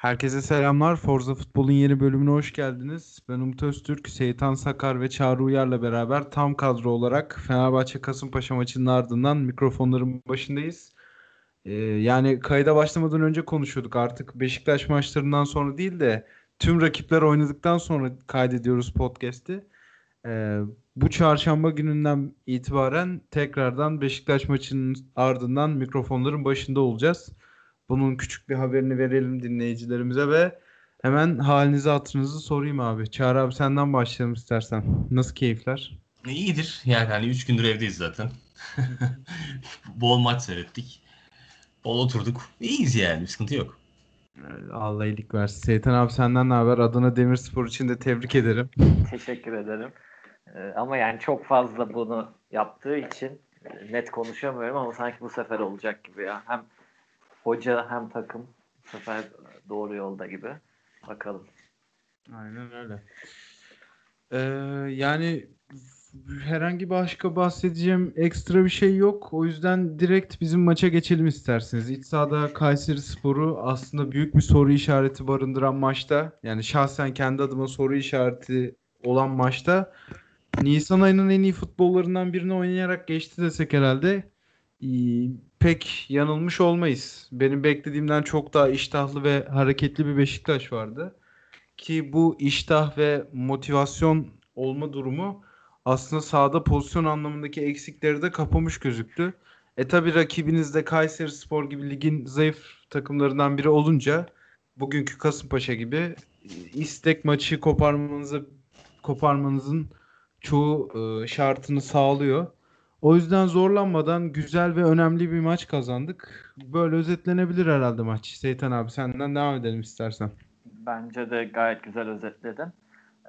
Herkese selamlar. Forza Futbol'un yeni bölümüne hoş geldiniz. Ben Umut Öztürk, Seyitan Sakar ve Çağrı Uyar'la beraber tam kadro olarak Fenerbahçe Kasımpaşa maçının ardından mikrofonların başındayız. Ee, yani kayda başlamadan önce konuşuyorduk. Artık Beşiktaş maçlarından sonra değil de tüm rakipler oynadıktan sonra kaydediyoruz podcast'i. Ee, bu çarşamba gününden itibaren tekrardan Beşiktaş maçının ardından mikrofonların başında olacağız. Bunun küçük bir haberini verelim dinleyicilerimize ve hemen halinizi hatırınızı sorayım abi. Çağrı abi senden başlayalım istersen. Nasıl keyifler? İyidir. Yani hani 3 gündür evdeyiz zaten. Bol maç seyrettik. Bol oturduk. İyiyiz yani. Bir sıkıntı yok. Allah iyilik versin. Seytan abi senden ne haber? Adana Demirspor için de tebrik ederim. Teşekkür ederim. Ee, ama yani çok fazla bunu yaptığı için e, net konuşamıyorum ama sanki bu sefer olacak gibi ya. Hem hoca hem takım bu sefer doğru yolda gibi. Bakalım. Aynen öyle. Ee, yani herhangi başka bahsedeceğim ekstra bir şey yok. O yüzden direkt bizim maça geçelim isterseniz. İç sahada Kayseri Sporu aslında büyük bir soru işareti barındıran maçta. Yani şahsen kendi adıma soru işareti olan maçta Nisan ayının en iyi futbollarından birini oynayarak geçti desek herhalde pek yanılmış olmayız. Benim beklediğimden çok daha iştahlı ve hareketli bir Beşiktaş vardı. Ki bu iştah ve motivasyon olma durumu aslında sahada pozisyon anlamındaki eksikleri de kapamış gözüktü. E tabi rakibiniz de Kayseri Spor gibi ligin zayıf takımlarından biri olunca bugünkü Kasımpaşa gibi istek maçı koparmanızı koparmanızın çoğu e, şartını sağlıyor. O yüzden zorlanmadan güzel ve önemli bir maç kazandık. Böyle özetlenebilir herhalde maç. Seytan abi senden devam edelim istersen. Bence de gayet güzel özetledin.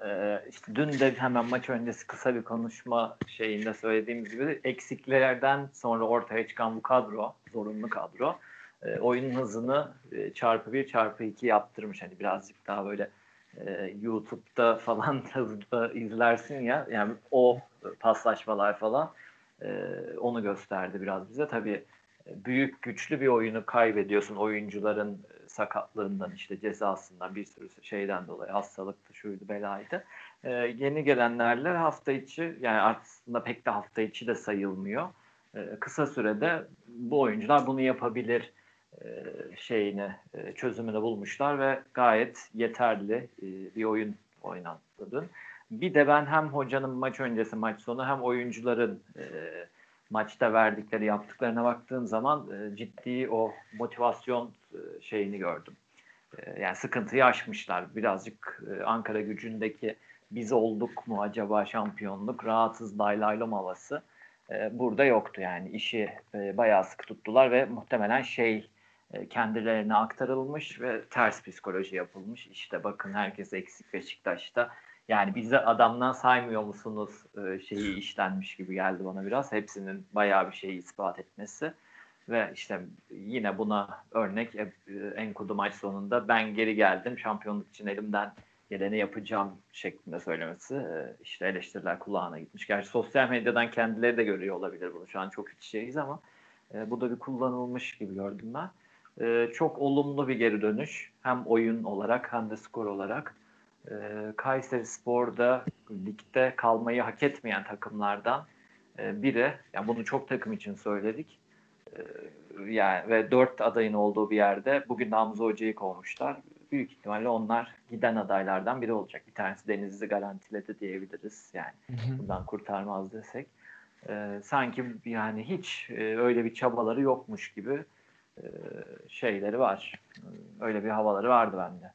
Ee, işte dün de hemen maç öncesi kısa bir konuşma şeyinde söylediğimiz gibi eksiklerden sonra ortaya çıkan bu kadro, zorunlu kadro, e, oyunun hızını e, çarpı bir çarpı iki yaptırmış. Hani birazcık daha böyle e, YouTube'da falan hızlı izlersin ya yani o paslaşmalar falan e, onu gösterdi biraz bize. Tabii e, büyük güçlü bir oyunu kaybediyorsun oyuncuların e, sakatlığından işte cezasından bir sürü şeyden dolayı hastalıktı şuydu belaydı. Ee, yeni gelenlerle hafta içi yani aslında pek de hafta içi de sayılmıyor. Ee, kısa sürede bu oyuncular bunu yapabilir e, şeyini e, çözümünü bulmuşlar ve gayet yeterli e, bir oyun oynandı. Bir de ben hem hocanın maç öncesi maç sonu hem oyuncuların e, maçta verdikleri yaptıklarına baktığım zaman e, ciddi o motivasyon e, şeyini gördüm. E, yani sıkıntıyı aşmışlar. Birazcık e, Ankara gücündeki biz olduk mu acaba şampiyonluk rahatsız laylaylom havası e, burada yoktu yani işi e, bayağı sıkı tuttular ve muhtemelen şey e, kendilerine aktarılmış ve ters psikoloji yapılmış. İşte bakın herkes eksik Beşiktaş'ta yani bize adamdan saymıyor musunuz e, şeyi işlenmiş gibi geldi bana biraz. Hepsinin bayağı bir şeyi ispat etmesi. Ve işte yine buna örnek e, Enkudu maç sonunda ben geri geldim şampiyonluk için elimden geleni yapacağım şeklinde söylemesi e, işte eleştiriler kulağına gitmiş. Gerçi sosyal medyadan kendileri de görüyor olabilir bunu. Şu an çok iç şeyiz ama bu da bir kullanılmış gibi gördüm ben. Çok olumlu bir geri dönüş. Hem oyun olarak hem de skor olarak e, Kayseri Spor'da ligde kalmayı hak etmeyen takımlardan e, biri. Yani bunu çok takım için söyledik. E, yani ve dört adayın olduğu bir yerde bugün Hamza Hoca'yı kovmuşlar. Büyük ihtimalle onlar giden adaylardan biri olacak. Bir tanesi Denizli garantiledi diyebiliriz. Yani hı hı. bundan kurtarmaz desek. E, sanki yani hiç e, öyle bir çabaları yokmuş gibi e, şeyleri var. Öyle bir havaları vardı bende.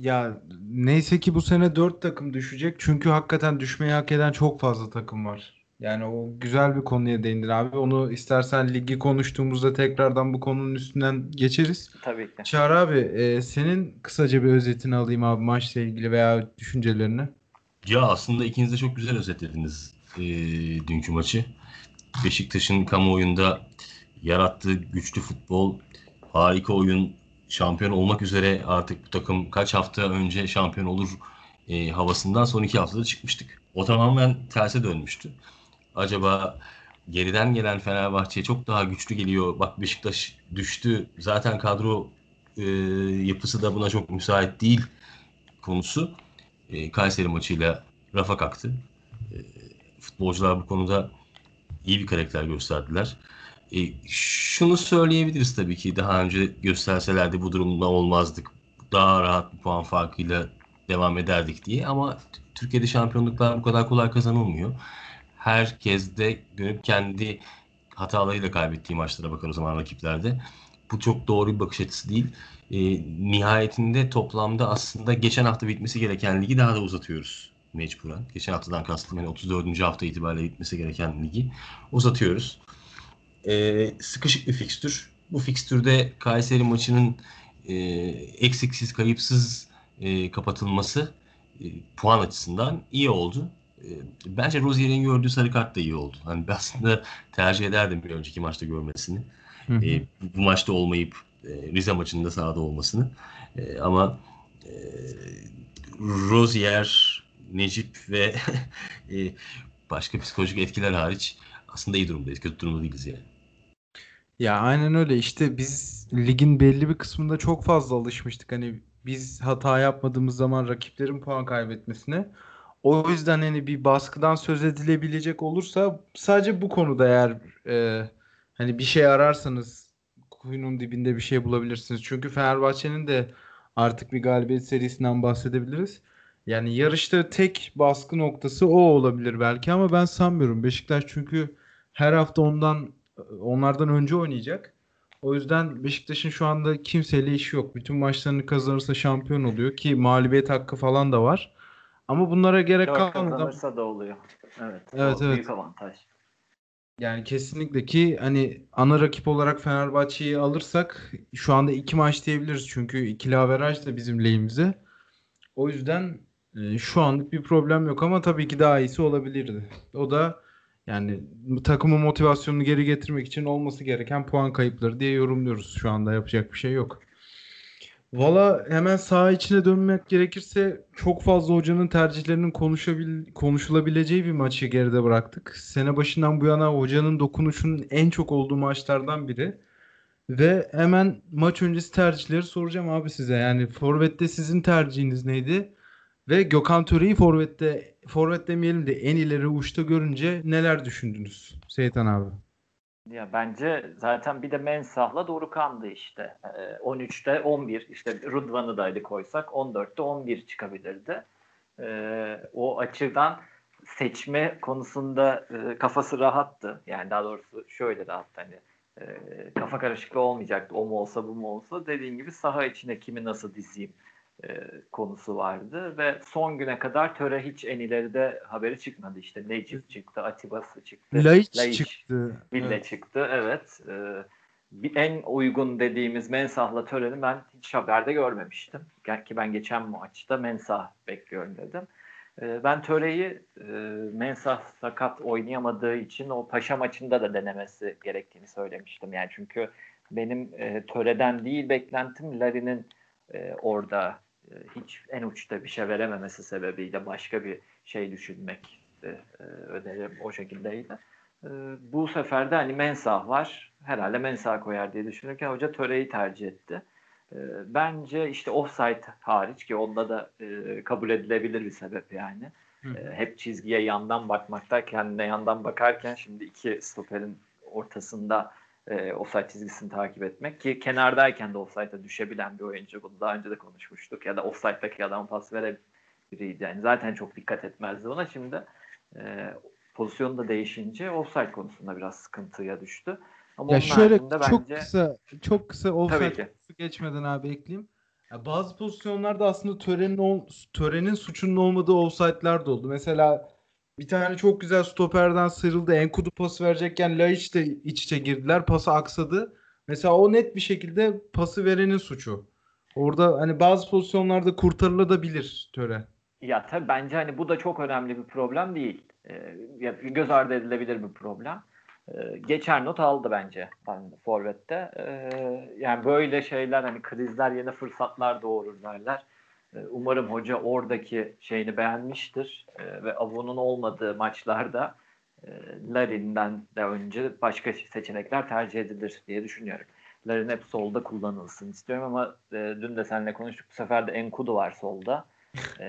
Ya neyse ki bu sene 4 takım düşecek. Çünkü hakikaten düşmeyi hak eden çok fazla takım var. Yani o güzel bir konuya değindin abi. Onu istersen ligi konuştuğumuzda tekrardan bu konunun üstünden geçeriz. Tabii ki. Çağrı abi e, senin kısaca bir özetini alayım abi maçla ilgili veya düşüncelerini. Ya aslında ikiniz de çok güzel özetlediniz e, dünkü maçı. Beşiktaş'ın kamuoyunda yarattığı güçlü futbol, harika oyun, şampiyon olmak üzere artık bu takım kaç hafta önce şampiyon olur e, havasından son iki haftada çıkmıştık. O tamamen terse dönmüştü. Acaba geriden gelen Fenerbahçe çok daha güçlü geliyor. Bak Beşiktaş düştü. Zaten kadro e, yapısı da buna çok müsait değil konusu e, Kayseri maçıyla rafa kalktı. E, futbolcular bu konuda iyi bir karakter gösterdiler. E, şunu söyleyebiliriz tabii ki daha önce gösterselerdi bu durumda olmazdık. Daha rahat bir puan farkıyla devam ederdik diye ama Türkiye'de şampiyonluklar bu kadar kolay kazanılmıyor. Herkes de dönüp kendi hatalarıyla kaybettiği maçlara bakar o zaman rakiplerde. Bu çok doğru bir bakış açısı değil. E, nihayetinde toplamda aslında geçen hafta bitmesi gereken ligi daha da uzatıyoruz mecburen. Geçen haftadan kastım yani 34. hafta itibariyle bitmesi gereken ligi uzatıyoruz. E, sıkışık bir fikstür. Bu fikstürde Kayseri maçının e, eksiksiz, kayıpsız e, kapatılması e, puan açısından iyi oldu. E, bence Rozier'in gördüğü sarı kart da iyi oldu. Hani aslında tercih ederdim bir önceki maçta görmesini. Hı hı. E, bu maçta olmayıp e, Rize maçında sahada olmasını. E, ama e, Rozier, Necip ve e, başka psikolojik etkiler hariç aslında iyi durumdayız. Kötü durumda değiliz yani. Ya aynen öyle işte biz ligin belli bir kısmında çok fazla alışmıştık. Hani biz hata yapmadığımız zaman rakiplerin puan kaybetmesine. O yüzden hani bir baskıdan söz edilebilecek olursa sadece bu konuda eğer e, hani bir şey ararsanız kuyunun dibinde bir şey bulabilirsiniz. Çünkü Fenerbahçe'nin de artık bir galibiyet serisinden bahsedebiliriz. Yani yarışta tek baskı noktası o olabilir belki ama ben sanmıyorum. Beşiktaş çünkü her hafta ondan onlardan önce oynayacak. O yüzden Beşiktaş'ın şu anda kimseyle işi yok. Bütün maçlarını kazanırsa şampiyon oluyor ki mağlubiyet hakkı falan da var. Ama bunlara gerek Dört kalmadan kazanırsa da oluyor. Evet. Evet, evet. Büyük avantaj. yani kesinlikle ki hani ana rakip olarak Fenerbahçe'yi alırsak şu anda iki maç diyebiliriz. Çünkü ikili averaj da bizim lehimize. O yüzden e, şu anlık bir problem yok ama tabii ki daha iyisi olabilirdi. O da yani takımın motivasyonunu geri getirmek için olması gereken puan kayıpları diye yorumluyoruz. Şu anda yapacak bir şey yok. Valla hemen saha içine dönmek gerekirse çok fazla hocanın tercihlerinin konuşabil konuşulabileceği bir maçı geride bıraktık. Sene başından bu yana hocanın dokunuşunun en çok olduğu maçlardan biri. Ve hemen maç öncesi tercihleri soracağım abi size. Yani Forvet'te sizin tercihiniz neydi? Ve Gökhan Töre'yi Forvet'te Forvet demeyelim de en ileri uçta görünce neler düşündünüz Seytan abi? Ya bence zaten bir de Mensah'la Dorukan'dı işte. Ee, 13'te 11 işte Rıdvan'ı da hadi koysak 14'te 11 çıkabilirdi. Ee, o açıdan seçme konusunda e, kafası rahattı. Yani daha doğrusu şöyle rahattı hani e, kafa karışıklığı olmayacaktı. O mu olsa bu mu olsa dediğin gibi saha içine kimi nasıl dizeyim e, konusu vardı ve son güne kadar Töre hiç en ileride haberi çıkmadı işte Necip çıktı, Atibası çıktı, Laiç, Laiç çıktı. Villa Evet. çıktı evet. E, bir en uygun dediğimiz Mensah'la Tören'i ben hiç haberde görmemiştim. Ki ben geçen maçta Mensah bekliyorum dedim. E, ben Töre'yi e, Mensah sakat oynayamadığı için o Paşa maçında da denemesi gerektiğini söylemiştim. Yani çünkü benim e, Töre'den değil beklentim Larin'in e, orada hiç en uçta bir şey verememesi sebebiyle başka bir şey düşünmek e, önerim o şekildeydi. E, bu sefer de hani Mensah var. Herhalde Mensah koyar diye düşünürken hoca Töre'yi tercih etti. E, bence işte offside hariç ki onda da e, kabul edilebilir bir sebep yani. Hı. E, hep çizgiye yandan bakmakta kendine yandan bakarken şimdi iki stoperin ortasında e, offside çizgisini takip etmek ki kenardayken de offside'a düşebilen bir oyuncu bunu daha önce de konuşmuştuk ya da offside'daki adam pas verebilirdi yani zaten çok dikkat etmezdi ona şimdi e, pozisyonu da değişince offside konusunda biraz sıkıntıya düştü. Ama Ya şöyle çok bence kısa çok kısa offside geçmeden abi ekleyeyim. Ya bazı pozisyonlarda aslında törenin törenin suçunun olmadığı offside'lar da oldu. Mesela bir tane çok güzel stoperden sıyrıldı. Enkudu pas verecekken Laiç de iç içe girdiler. Pası aksadı. Mesela o net bir şekilde pası verenin suçu. Orada hani bazı pozisyonlarda kurtarılabilir töre. Ya tabii bence hani bu da çok önemli bir problem değil. Ee, göz ardı edilebilir bir problem. Ee, geçer not aldı bence yani Forvet'te. Ee, yani böyle şeyler hani krizler yeni fırsatlar doğurur derler. Ee, umarım hoca oradaki şeyini beğenmiştir Ee, ve Avu'nun olmadığı maçlarda e, Larin'den de önce başka seçenekler tercih edilir diye düşünüyorum. Larin hep solda kullanılsın istiyorum ama e, dün de seninle konuştuk. Bu sefer de Enkudu var solda. e,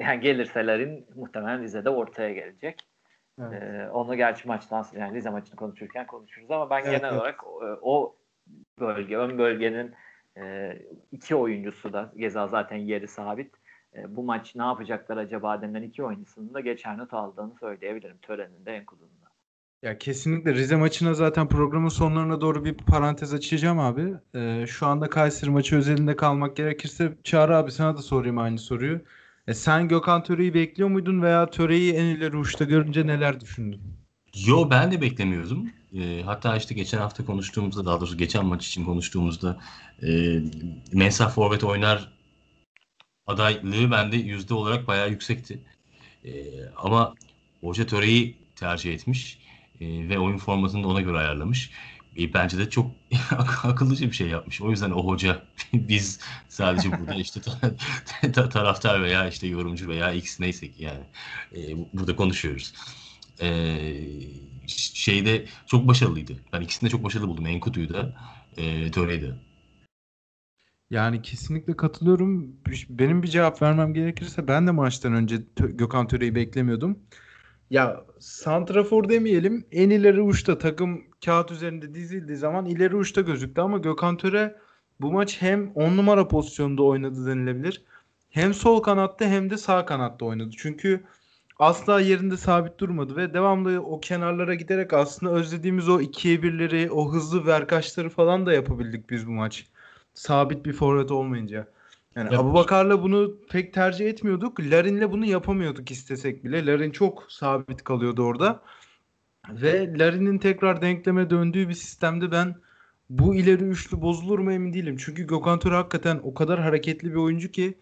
yani gelirse Larin muhtemelen Rize'de ortaya gelecek. Evet. E, onu gerçi maçtan yani Rize maçını konuşurken konuşuruz ama ben evet, genel evet. olarak o, o bölge, ön bölgenin e, iki oyuncusu da Geza zaten yeri sabit. E, bu maç ne yapacaklar acaba denilen iki oyuncusunun da geçer not aldığını söyleyebilirim. Töreninde Enkudu'nun ya kesinlikle Rize maçına zaten programın sonlarına doğru bir parantez açacağım abi. Ee, şu anda Kayseri maçı özelinde kalmak gerekirse Çağrı abi sana da sorayım aynı soruyu. E, sen Gökhan Töre'yi bekliyor muydun veya Töre'yi en ileri uçta görünce neler düşündün? Yo ben de beklemiyordum. E, hatta işte geçen hafta konuştuğumuzda daha doğrusu geçen maç için konuştuğumuzda e, Mensa Forvet oynar adaylığı bende yüzde olarak bayağı yüksekti. E, ama Hoca Töre'yi tercih etmiş e, ve oyun formatını da ona göre ayarlamış. E, bence de çok akıllıca bir şey yapmış. O yüzden o hoca biz sadece burada işte ta- taraftar veya işte yorumcu veya X neyse ki yani e, burada konuşuyoruz. E, şeyde çok başarılıydı. Ben ikisini de çok başarılı buldum. Enkutu'yu da e, Töre'yi de. Yani kesinlikle katılıyorum. Benim bir cevap vermem gerekirse ben de maçtan önce Gökhan Töre'yi beklemiyordum. Ya santrafor demeyelim. En ileri uçta takım kağıt üzerinde dizildiği zaman ileri uçta gözüktü ama Gökhan Töre bu maç hem 10 numara pozisyonda oynadı denilebilir. Hem sol kanatta hem de sağ kanatta oynadı. Çünkü asla yerinde sabit durmadı ve devamlı o kenarlara giderek aslında özlediğimiz o ikiye birleri, o hızlı verkaçları falan da yapabildik biz bu maç. Sabit bir forvet olmayınca. Yani Abu Bakar'la bunu pek tercih etmiyorduk. Larin'le bunu yapamıyorduk istesek bile. Larin çok sabit kalıyordu orada. Ve Larin'in tekrar denkleme döndüğü bir sistemde ben bu ileri üçlü bozulur mu emin değilim. Çünkü Gökhan Töre hakikaten o kadar hareketli bir oyuncu ki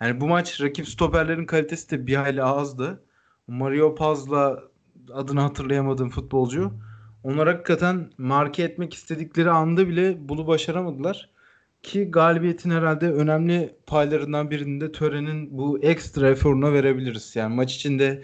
yani bu maç rakip stoperlerin kalitesi de bir hayli azdı. Mario Paz'la adını hatırlayamadığım futbolcu. Onlar hakikaten marke etmek istedikleri anda bile bunu başaramadılar. Ki galibiyetin herhalde önemli paylarından birinde törenin bu ekstra eforuna verebiliriz. Yani maç içinde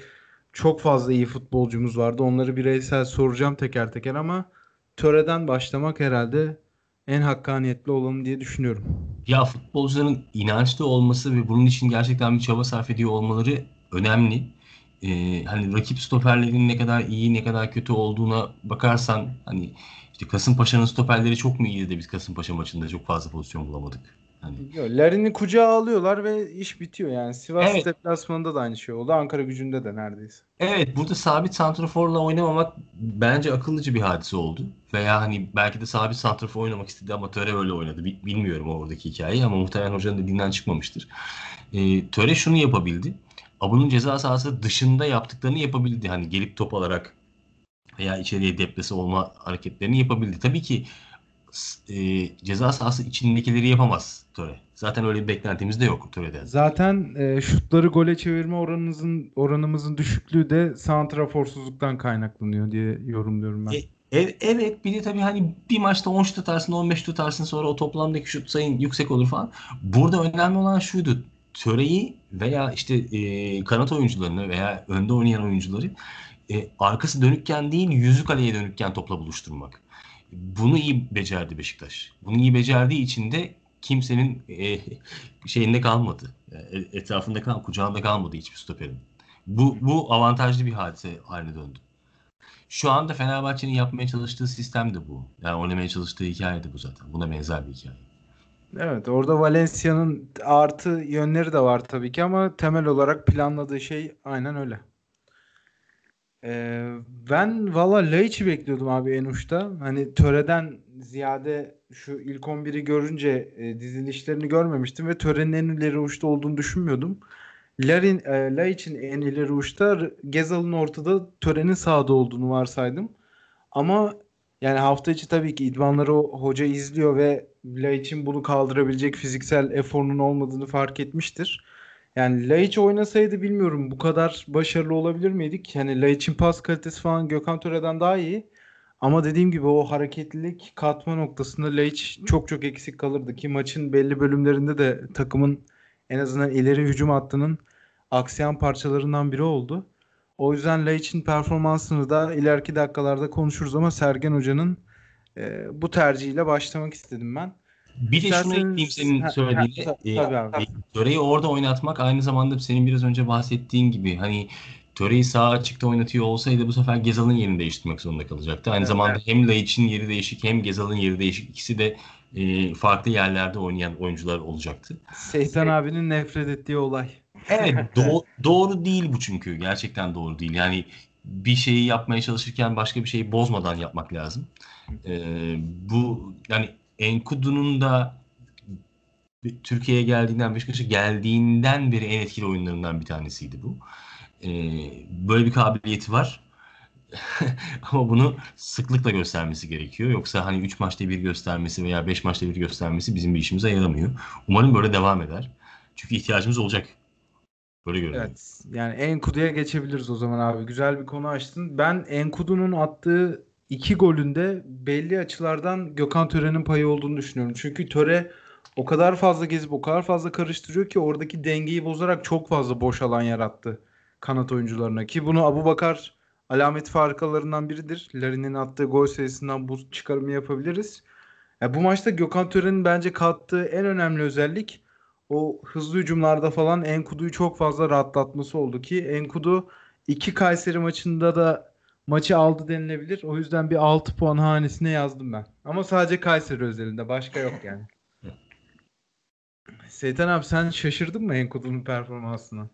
çok fazla iyi futbolcumuz vardı. Onları bireysel soracağım teker teker ama töreden başlamak herhalde en hakkaniyetli olanı diye düşünüyorum. Ya futbolcuların inançlı olması ve bunun için gerçekten bir çaba sarf ediyor olmaları önemli. Ee, hani rakip stoperlerin ne kadar iyi ne kadar kötü olduğuna bakarsan hani işte Kasımpaşa'nın stoperleri çok mu iyiydi de biz Kasımpaşa maçında çok fazla pozisyon bulamadık. Hani... Larin'i kucağa alıyorlar ve iş bitiyor yani. Sivas evet. deplasmanında da aynı şey oldu. Ankara gücünde de neredeyse. Evet burada sabit santraforla oynamamak bence akıllıca bir hadise oldu. Veya hani belki de sabit santrafor oynamak istedi ama Töre öyle oynadı. Bilmiyorum oradaki hikayeyi ama muhtemelen hocanın dediğinden çıkmamıştır. E, Töre şunu yapabildi. Abunun ceza sahası dışında yaptıklarını yapabildi. Hani gelip top alarak veya içeriye deplese olma hareketlerini yapabildi. Tabii ki e, ceza sahası içindekileri yapamaz Töre. Zaten öyle bir beklentimiz de yok Töre'den. Zaten e, şutları gole çevirme oranımızın oranımızın düşüklüğü de santraforsuzluktan kaynaklanıyor diye yorumluyorum ben. E, evet bir de tabii hani bir maçta 10 şut atarsın 15 şut atarsın sonra o toplamdaki şut sayın yüksek olur falan. Burada önemli olan şuydu. Töreyi veya işte e, kanat oyuncularını veya önde oynayan oyuncuları e, arkası dönükken değil yüzü kaleye dönükken topla buluşturmak. Bunu iyi becerdi Beşiktaş. Bunu iyi becerdiği için de kimsenin e, şeyinde kalmadı. E, etrafında kal, kucağında kalmadı hiçbir stoperin. Bu, bu avantajlı bir hadise haline döndü. Şu anda Fenerbahçe'nin yapmaya çalıştığı sistem de bu. Yani oynamaya çalıştığı hikaye de bu zaten. Buna benzer bir hikaye. Evet orada Valencia'nın artı yönleri de var tabii ki ama temel olarak planladığı şey aynen öyle. Ee, ben valla Laiç'i bekliyordum abi en uçta. Hani Töre'den ziyade şu ilk 11'i görünce e, dizilişlerini görmemiştim ve Töre'nin en ileri uçta olduğunu düşünmüyordum. Larin, e, Laiç'in en ileri uçta, Gezal'ın ortada, Töre'nin sağda olduğunu varsaydım. Ama yani hafta içi tabii ki idmanları hoca izliyor ve Laiç'in bunu kaldırabilecek fiziksel eforunun olmadığını fark etmiştir. Yani Laiç oynasaydı bilmiyorum bu kadar başarılı olabilir miydik? Yani Laiç'in pas kalitesi falan Gökhan Töre'den daha iyi. Ama dediğim gibi o hareketlilik katma noktasında Laiç çok çok eksik kalırdı ki maçın belli bölümlerinde de takımın en azından ileri hücum hattının aksayan parçalarından biri oldu. O yüzden Laiç'in performansını da ileriki dakikalarda konuşuruz ama Sergen Hoca'nın E, bu tercihiyle başlamak istedim ben. Bir de şunu ekleyeyim senin söylediğine. E, Töre'yi orada oynatmak aynı zamanda senin biraz önce bahsettiğin gibi hani Töre'yi sağ açıkta oynatıyor olsaydı bu sefer Gezal'ın yerini değiştirmek zorunda kalacaktı. Aynı evet. zamanda hem Laiç'in yeri değişik hem Gezal'ın yeri değişik. İkisi de e, farklı yerlerde oynayan oyuncular olacaktı. Seytan abinin nefret ettiği olay. Evet do- doğru değil bu çünkü. Gerçekten doğru değil. Yani bir şeyi yapmaya çalışırken başka bir şeyi bozmadan yapmak lazım. Ee, bu yani Enkudu'nun da Türkiye'ye geldiğinden Beşiktaş'a geldiğinden beri en etkili oyunlarından bir tanesiydi bu. Ee, böyle bir kabiliyeti var. Ama bunu sıklıkla göstermesi gerekiyor. Yoksa hani 3 maçta bir göstermesi veya 5 maçta bir göstermesi bizim bir işimize yaramıyor. Umarım böyle devam eder. Çünkü ihtiyacımız olacak. Böyle görünüyor. Evet. Yani Enkudu'ya geçebiliriz o zaman abi. Güzel bir konu açtın. Ben Enkudu'nun attığı iki golünde belli açılardan Gökhan Töre'nin payı olduğunu düşünüyorum. Çünkü Töre o kadar fazla gezip o kadar fazla karıştırıyor ki oradaki dengeyi bozarak çok fazla boş alan yarattı kanat oyuncularına. Ki bunu Abu Bakar alamet farkalarından biridir. Larin'in attığı gol sayısından bu çıkarımı yapabiliriz. Yani bu maçta Gökhan Tören'in bence kattığı en önemli özellik o hızlı hücumlarda falan Enkudu'yu çok fazla rahatlatması oldu ki Enkudu iki Kayseri maçında da maçı aldı denilebilir. O yüzden bir 6 puan hanesine yazdım ben. Ama sadece Kayseri özelinde. Başka yok yani. Seytan abi sen şaşırdın mı Enkudu'nun performansına?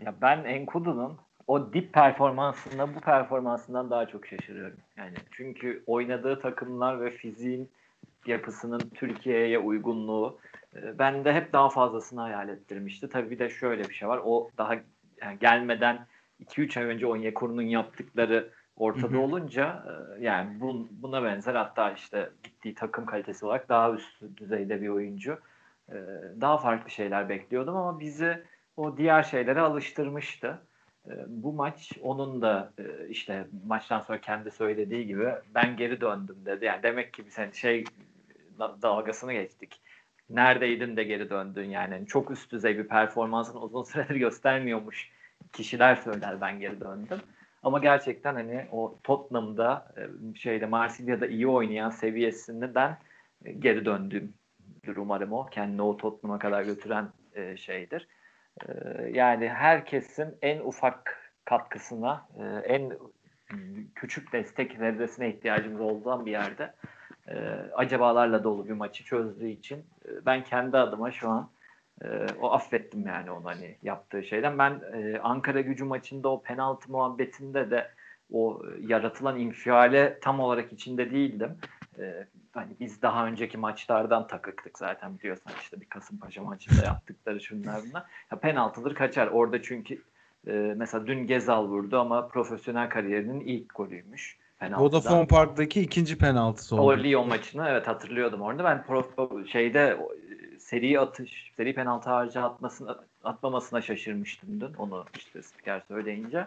Ya ben Enkudu'nun o dip performansında bu performansından daha çok şaşırıyorum. Yani çünkü oynadığı takımlar ve fiziğin yapısının Türkiye'ye uygunluğu ben de hep daha fazlasını hayal ettirmişti. Tabii bir de şöyle bir şey var. O daha yani gelmeden 2-3 ay önce Onyekuru'nun yaptıkları ortada hı hı. olunca e, yani bun, buna benzer hatta işte gittiği takım kalitesi olarak daha üst düzeyde bir oyuncu. E, daha farklı şeyler bekliyordum ama bizi o diğer şeylere alıştırmıştı. E, bu maç onun da işte maçtan sonra kendi söylediği gibi ben geri döndüm dedi. Yani demek ki sen şey dalgasını geçtik. Neredeydin de geri döndün yani. Çok üst düzey bir performansını uzun süredir göstermiyormuş kişiler söyler ben geri döndüm. Ama gerçekten hani o Tottenham'da e, şeyde Marsilya'da iyi oynayan seviyesinden e, geri döndüğümdür umarım o. Kendini o Tottenham'a kadar götüren e, şeydir. Yani herkesin en ufak katkısına, en küçük destek zerresine ihtiyacımız olduğu bir yerde acabalarla dolu bir maçı çözdüğü için ben kendi adıma şu an e, o affettim yani onu hani yaptığı şeyden. Ben e, Ankara gücü maçında o penaltı muhabbetinde de o yaratılan infiale tam olarak içinde değildim. E, hani biz daha önceki maçlardan takıktık zaten biliyorsun işte bir Kasımpaşa maçında yaptıkları şunlar bunlar. Ya penaltıdır kaçar. Orada çünkü e, mesela dün Gezal vurdu ama profesyonel kariyerinin ilk golüymüş. Penaltıdan. Vodafone Park'taki ikinci penaltısı oldu. O Lyon maçını evet hatırlıyordum orada. Ben prof, şeyde seri atış, seri penaltı harcı atmasına, atmamasına şaşırmıştım dün. Onu işte spiker söyleyince.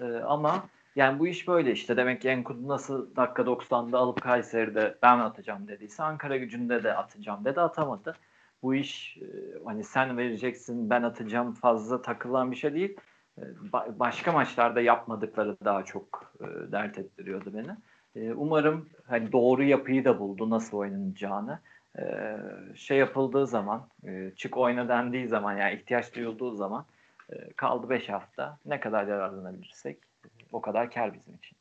Ee, ama yani bu iş böyle işte. Demek ki Enkudu nasıl dakika 90'da alıp Kayseri'de ben atacağım dediyse Ankara gücünde de atacağım dedi atamadı. Bu iş e, hani sen vereceksin ben atacağım fazla takılan bir şey değil. E, ba- başka maçlarda yapmadıkları daha çok e, dert ettiriyordu beni. E, umarım hani doğru yapıyı da buldu nasıl oynanacağını. Ee, şey yapıldığı zaman, e, çık oyna dendiği zaman yani ihtiyaç duyulduğu zaman e, kaldı 5 hafta. Ne kadar yararlanabilirsek o kadar kar bizim için.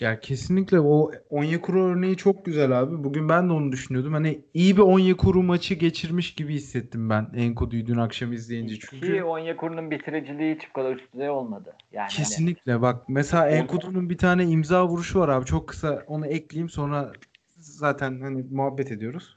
Ya kesinlikle o Onyekuru örneği çok güzel abi. Bugün ben de onu düşünüyordum. Hani iyi bir Onyekuru maçı geçirmiş gibi hissettim ben Enkodu'yu dün akşam izleyince. Çünkü Ki Onyekuru'nun bitiriciliği hiç bu kadar üst düzey olmadı. Yani kesinlikle bak mesela Enkodu'nun bir tane imza vuruşu var abi. Çok kısa onu ekleyeyim sonra zaten hani muhabbet ediyoruz.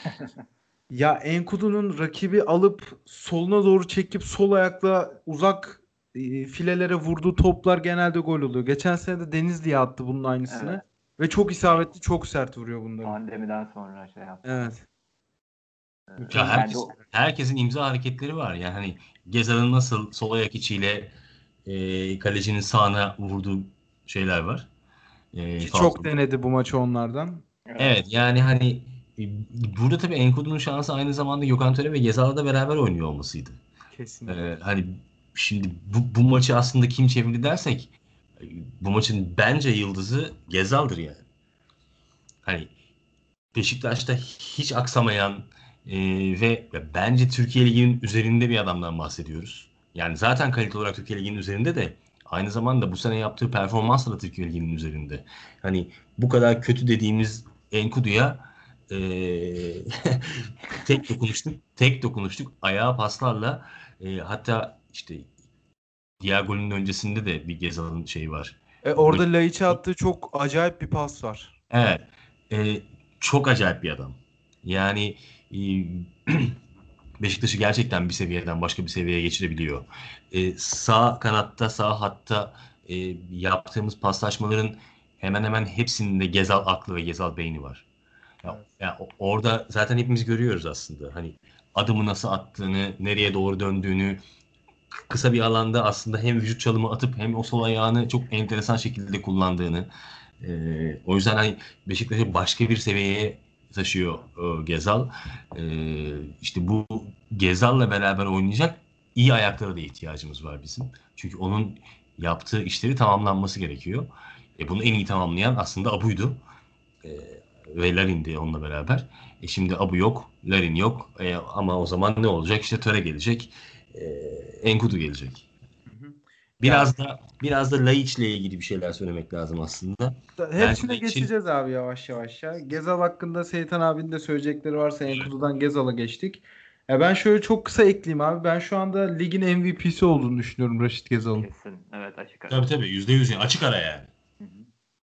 ya Enkudu'nun rakibi alıp soluna doğru çekip sol ayakla uzak e, filelere vurduğu toplar genelde gol oluyor. Geçen sene de Denizli'ye attı bunun aynısını. Evet. Ve çok isabetli, çok sert vuruyor bunları. Pandemiden sonra şey yaptı. Evet. Ya herkes, herkesin imza hareketleri var. Yani hani Gezal'ın nasıl sol ayak içiyle e, kalecinin sağına vurduğu şeyler var. E, çok denedi bu maçı onlardan. Evet, evet yani hani e, burada tabii Enkudu'nun şansı aynı zamanda Gökhan Töre ve Gezal'da beraber oynuyor olmasıydı. Kesinlikle. Ee, hani şimdi bu, bu maçı aslında kim çevirdi dersek bu maçın bence yıldızı Gezal'dır yani. hani Beşiktaş'ta hiç aksamayan e, ve bence Türkiye Ligi'nin üzerinde bir adamdan bahsediyoruz. Yani zaten kalite olarak Türkiye Ligi'nin üzerinde de aynı zamanda bu sene yaptığı performansla da Türkiye Ligi'nin üzerinde. Hani bu kadar kötü dediğimiz Enkudu'ya e, tek dokunuştuk, tek dokunuştuk ayağa paslarla e, hatta işte diğer golün öncesinde de bir Gezal'ın şeyi var. E, orada Laiç'e attığı çok acayip bir pas var. Evet. E, çok acayip bir adam. Yani e, Beşiktaş'ı gerçekten bir seviyeden başka bir seviyeye geçirebiliyor. E, sağ kanatta, sağ hatta e, yaptığımız paslaşmaların hemen hemen hepsinde Gezal aklı ve Gezal beyni var. Ya, ya orada zaten hepimiz görüyoruz aslında. Hani adımı nasıl attığını, nereye doğru döndüğünü, kısa bir alanda aslında hem vücut çalımı atıp hem o sol ayağını çok enteresan şekilde kullandığını. E, o yüzden hani Beşiktaş'ı başka bir seviyeye taşıyor e, Gezal. E, işte bu Gezal'la beraber oynayacak iyi ayaklara da ihtiyacımız var bizim. Çünkü onun yaptığı işleri tamamlanması gerekiyor. E, bunu en iyi tamamlayan aslında Abu'ydu. E, ve Larin'di onunla beraber. E şimdi Abu yok, Larin yok. E, ama o zaman ne olacak? İşte Töre gelecek. E, Enkudu gelecek. Biraz da biraz da Laiç'le ilgili bir şeyler söylemek lazım aslında. Hepsine Belki geçeceğiz için... abi yavaş yavaş ya. Gezal hakkında Seyitan abinin de söyleyecekleri varsa Enkudu'dan Gezal'a geçtik. Ya ben şöyle çok kısa ekleyeyim abi. Ben şu anda ligin MVP'si olduğunu düşünüyorum Raşit Gezal'ın. Kesin. Evet açık ara. Tabii tabii. %100 yani. Açık ara yani.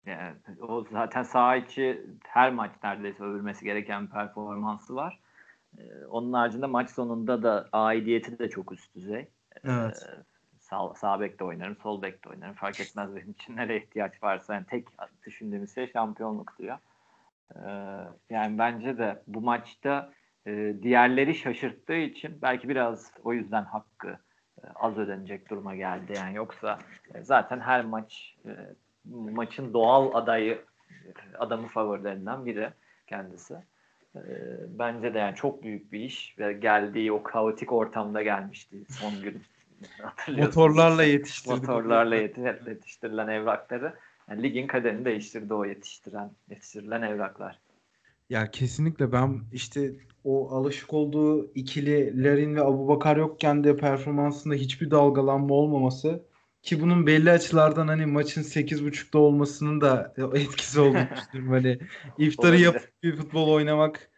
Yani o zaten saha içi her maç neredeyse övülmesi gereken bir performansı var. Ee, onun haricinde maç sonunda da aidiyeti de çok üst düzey. Evet. Ee, sağ, sağ bekte oynarım, sol bekte oynarım. Fark etmez benim için nereye ihtiyaç varsa. Yani tek düşündüğümüz şey şampiyonluk diyor. Ee, yani bence de bu maçta e, diğerleri şaşırttığı için belki biraz o yüzden hakkı e, az ödenecek duruma geldi. Yani yoksa e, zaten her maç e, maçın doğal adayı adamı favorilerinden biri kendisi. E, bence de yani çok büyük bir iş ve geldiği o kaotik ortamda gelmişti son gün. Motorlarla yetiştirdi. Motorlarla yetiştirilen evrakları. Yani ligin kaderini değiştirdi o yetiştiren, yetiştirilen evraklar. Ya kesinlikle ben işte o alışık olduğu ikili Larin ve Abubakar yokken de performansında hiçbir dalgalanma olmaması ki bunun belli açılardan hani maçın 8.30'da olmasının da etkisi olduğunu düşünüyorum. Hani iftarı yapıp bir futbol oynamak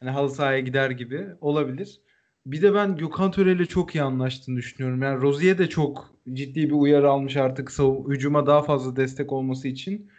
hani halı sahaya gider gibi olabilir. Bir de ben Gökhan Töre ile çok iyi anlaştığını düşünüyorum. Yani Rozier de çok ciddi bir uyarı almış artık sav- hücuma daha fazla destek olması için.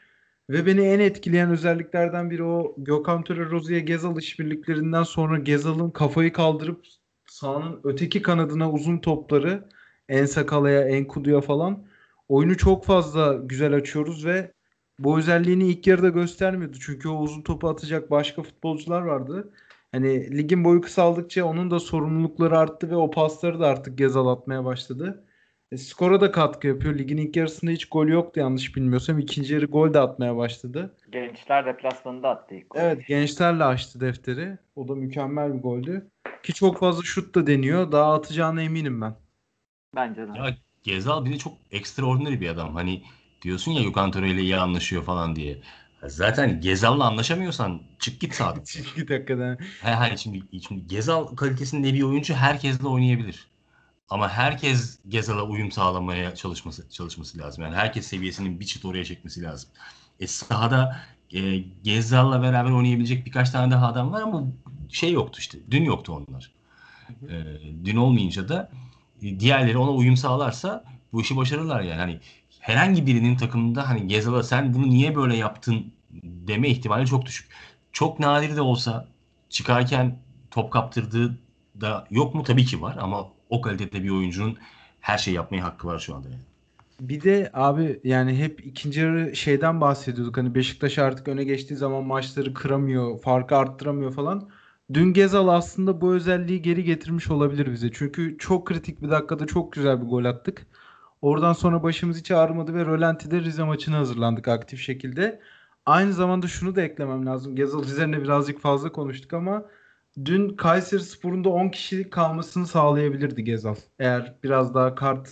Ve beni en etkileyen özelliklerden biri o Gökhan Töre Rozier Gezal işbirliklerinden sonra Gezal'ın kafayı kaldırıp sahanın öteki kanadına uzun topları en Sakala'ya, en Kudu'ya falan oyunu çok fazla güzel açıyoruz ve bu özelliğini ilk yarıda göstermiyordu. Çünkü o uzun topu atacak başka futbolcular vardı. Hani ligin boyu kısaldıkça onun da sorumlulukları arttı ve o pasları da artık Gezal atmaya başladı. E, skora da katkı yapıyor. Ligin ilk yarısında hiç gol yoktu yanlış bilmiyorsam. İkinci yarı gol de atmaya başladı. Gençler deplasmanında attı ilk gol. Evet gençlerle açtı defteri. O da mükemmel bir goldü. Ki çok fazla şut da deniyor. Daha atacağına eminim ben. Bence de. Ya Gezal bir de çok ekstraordinary bir adam. Hani diyorsun ya Gökhan Töre ile iyi anlaşıyor falan diye. Zaten Gezal'la anlaşamıyorsan çık git sadık. çık git hakikaten. He, hani şimdi, şimdi Gezal kalitesinde bir oyuncu herkesle oynayabilir. Ama herkes Gezal'a uyum sağlamaya çalışması çalışması lazım. Yani herkes seviyesinin bir çıt oraya çekmesi lazım. E sahada e, Gezal'la beraber oynayabilecek birkaç tane daha adam var ama şey yoktu işte. Dün yoktu onlar. E, dün olmayınca da diğerleri ona uyum sağlarsa bu işi başarırlar yani. Hani herhangi birinin takımında hani Gezal'a sen bunu niye böyle yaptın deme ihtimali çok düşük. Çok nadir de olsa çıkarken top kaptırdığı da yok mu? Tabii ki var ama o kalitede bir oyuncunun her şey yapmaya hakkı var şu anda yani. Bir de abi yani hep ikinci yarı şeyden bahsediyorduk. Hani Beşiktaş artık öne geçtiği zaman maçları kıramıyor, farkı arttıramıyor falan. Dün Gezal aslında bu özelliği geri getirmiş olabilir bize. Çünkü çok kritik bir dakikada çok güzel bir gol attık. Oradan sonra başımız hiç ağrımadı ve Rölanti'de Rize maçına hazırlandık aktif şekilde. Aynı zamanda şunu da eklemem lazım. Gezal üzerine birazcık fazla konuştuk ama dün Kayseri Spor'un da 10 kişilik kalmasını sağlayabilirdi Gezal. Eğer biraz daha kart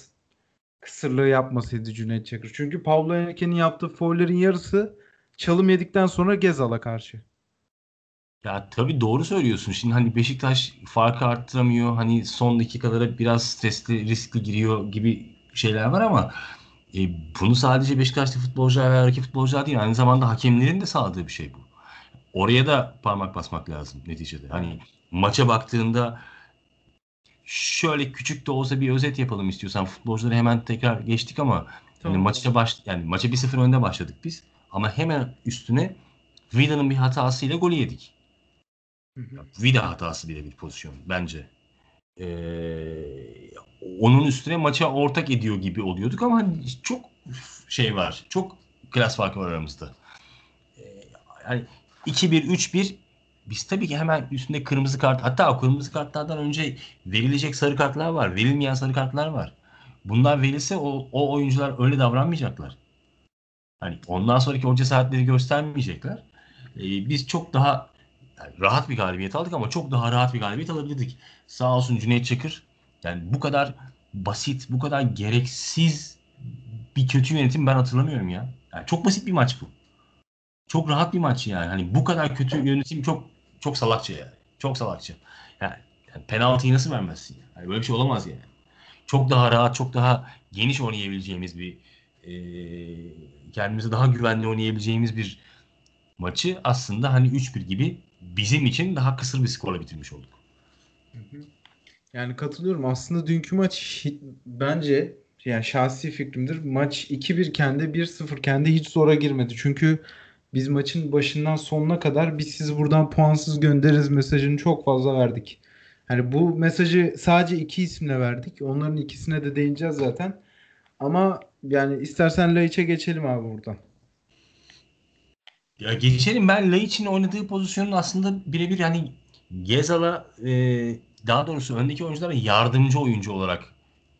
kısırlığı yapmasaydı Cüneyt Çakır. Çünkü Pablo Henrique'nin yaptığı foullerin yarısı çalım yedikten sonra Gezal'a karşı. Ya tabii doğru söylüyorsun. Şimdi hani Beşiktaş farkı arttıramıyor. Hani son dakikalara biraz stresli, riskli giriyor gibi şeyler var ama e, bunu sadece Beşiktaşlı futbolcular veya rakip futbolcular değil. Aynı zamanda hakemlerin de sağladığı bir şey bu. Oraya da parmak basmak lazım neticede. Hani maça baktığında şöyle küçük de olsa bir özet yapalım istiyorsan. Futbolcuları hemen tekrar geçtik ama Tamam. yani maça baş yani maça 1-0 önde başladık biz. Ama hemen üstüne Vida'nın bir hatasıyla golü yedik. Vida hatası bile bir pozisyon bence. Ee, onun üstüne maça ortak ediyor gibi oluyorduk ama hani çok şey var. Çok klas farkı var aramızda. Ee, yani 2-1, 3-1 biz tabii ki hemen üstünde kırmızı kart hatta kırmızı kartlardan önce verilecek sarı kartlar var. Verilmeyen sarı kartlar var. Bunlar verilse o, o oyuncular öyle davranmayacaklar. Hani ondan sonraki o cesaretleri göstermeyecekler. Ee, biz çok daha yani rahat bir galibiyet aldık ama çok daha rahat bir galibiyet alabilirdik. Sağ olsun Cüneyt Çakır. Yani bu kadar basit, bu kadar gereksiz bir kötü yönetim ben hatırlamıyorum ya. Yani çok basit bir maç bu. Çok rahat bir maç yani. Hani bu kadar kötü yönetim çok çok salakça yani. Çok salakça. Yani, yani penaltıyı nasıl vermezsin? Yani böyle bir şey olamaz yani. Çok daha rahat, çok daha geniş oynayabileceğimiz bir e, kendimizi daha güvenli oynayabileceğimiz bir maçı aslında hani 3-1 gibi bizim için daha kısır bir skorla bitirmiş olduk. Yani katılıyorum. Aslında dünkü maç bence yani şahsi fikrimdir. Maç 2-1 iken de 1-0 iken de hiç zora girmedi. Çünkü biz maçın başından sonuna kadar biz sizi buradan puansız göndeririz mesajını çok fazla verdik. Hani bu mesajı sadece iki isimle verdik. Onların ikisine de değineceğiz zaten. Ama yani istersen Laiç'e geçelim abi buradan. Ya geçelim ben Laiç'in oynadığı pozisyonun aslında birebir yani Gezal'a e, daha doğrusu öndeki oyunculara yardımcı oyuncu olarak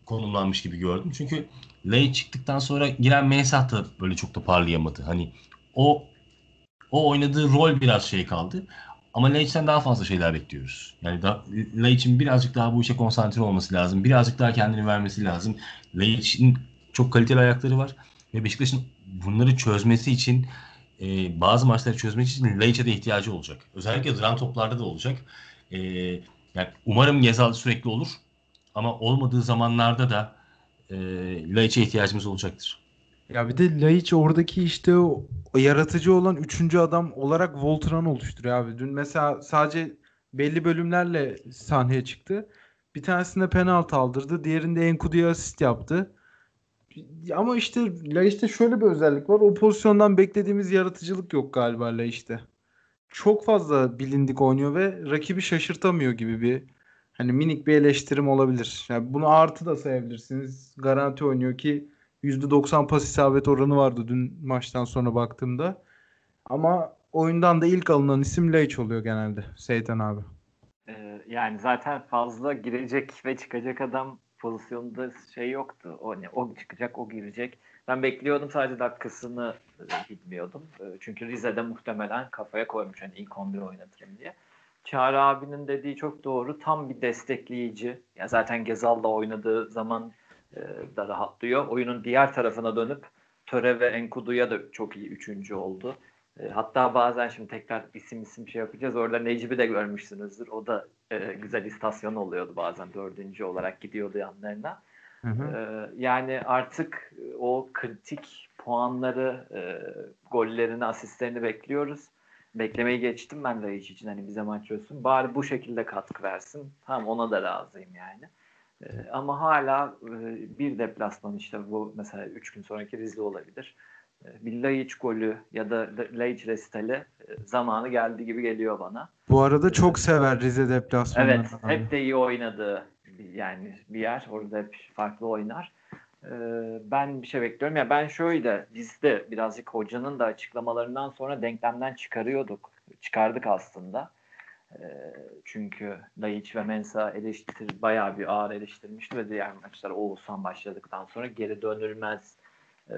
konumlanmış gibi gördüm. Çünkü Laiç çıktıktan sonra giren Mensah da böyle çok da parlayamadı. Hani o o oynadığı rol biraz şey kaldı. Ama Laiç'ten daha fazla şeyler bekliyoruz. Yani da, Laiç'in birazcık daha bu işe konsantre olması lazım. Birazcık daha kendini vermesi lazım. Laiç'in çok kaliteli ayakları var. Ve Beşiktaş'ın bunları çözmesi için e, bazı maçları çözmek için Laiç'e de ihtiyacı olacak. Özellikle duran toplarda da olacak. E, yani umarım Gezal sürekli olur. Ama olmadığı zamanlarda da e, Laiç'e ihtiyacımız olacaktır. Ya bir de Laiç oradaki işte o, yaratıcı olan üçüncü adam olarak Voltran oluşturuyor abi. Dün mesela sadece belli bölümlerle sahneye çıktı. Bir tanesinde penaltı aldırdı. Diğerinde Enkudu'ya asist yaptı. Ama işte Laiç'te şöyle bir özellik var. O pozisyondan beklediğimiz yaratıcılık yok galiba Laiç'te. Çok fazla bilindik oynuyor ve rakibi şaşırtamıyor gibi bir hani minik bir eleştirim olabilir. Yani bunu artı da sayabilirsiniz. Garanti oynuyor ki %90 pas isabet oranı vardı dün maçtan sonra baktığımda. Ama oyundan da ilk alınan isim Laiç oluyor genelde Seytan abi. Ee, yani zaten fazla girecek ve çıkacak adam pozisyonda şey yoktu. O ne o çıkacak, o girecek. Ben bekliyordum sadece dakikasını e, bilmiyordum. E, çünkü Rize'de muhtemelen kafaya koymuş hani ilk 11 oynatırım diye. Çağrı abinin dediği çok doğru. Tam bir destekleyici. Ya zaten Gezal'la oynadığı zaman e, da rahatlıyor. Oyunun diğer tarafına dönüp Töre ve Enkudu'ya da çok iyi üçüncü oldu. E, hatta bazen şimdi tekrar isim isim şey yapacağız. Orada Necip'i de görmüşsünüzdür. O da e, güzel istasyon oluyordu bazen. Dördüncü olarak gidiyordu yanlarına. Hı hı. E, yani artık o kritik puanları, e, gollerini, asistlerini bekliyoruz. Beklemeyi geçtim ben de hiç için. Hani bize maç olsun. Bari bu şekilde katkı versin. Tamam ona da razıyım yani. E, ama hala e, bir deplasman işte bu mesela 3 gün sonraki Rize olabilir. E, bir Laiç golü ya da Laiç resitali e, zamanı geldi gibi geliyor bana. Bu arada çok sever Rize deplasmanlarını Evet, abi. hep de iyi oynadığı yani bir yer. Orada hep farklı oynar. Ee, ben bir şey bekliyorum. Ya ben şöyle biz de birazcık hocanın da açıklamalarından sonra denklemden çıkarıyorduk. Çıkardık aslında. Ee, çünkü Laiç ve Mensa eleştir bayağı bir ağır eleştirmişti ve diğer maçlar Oğuzhan başladıktan sonra geri dönülmez e,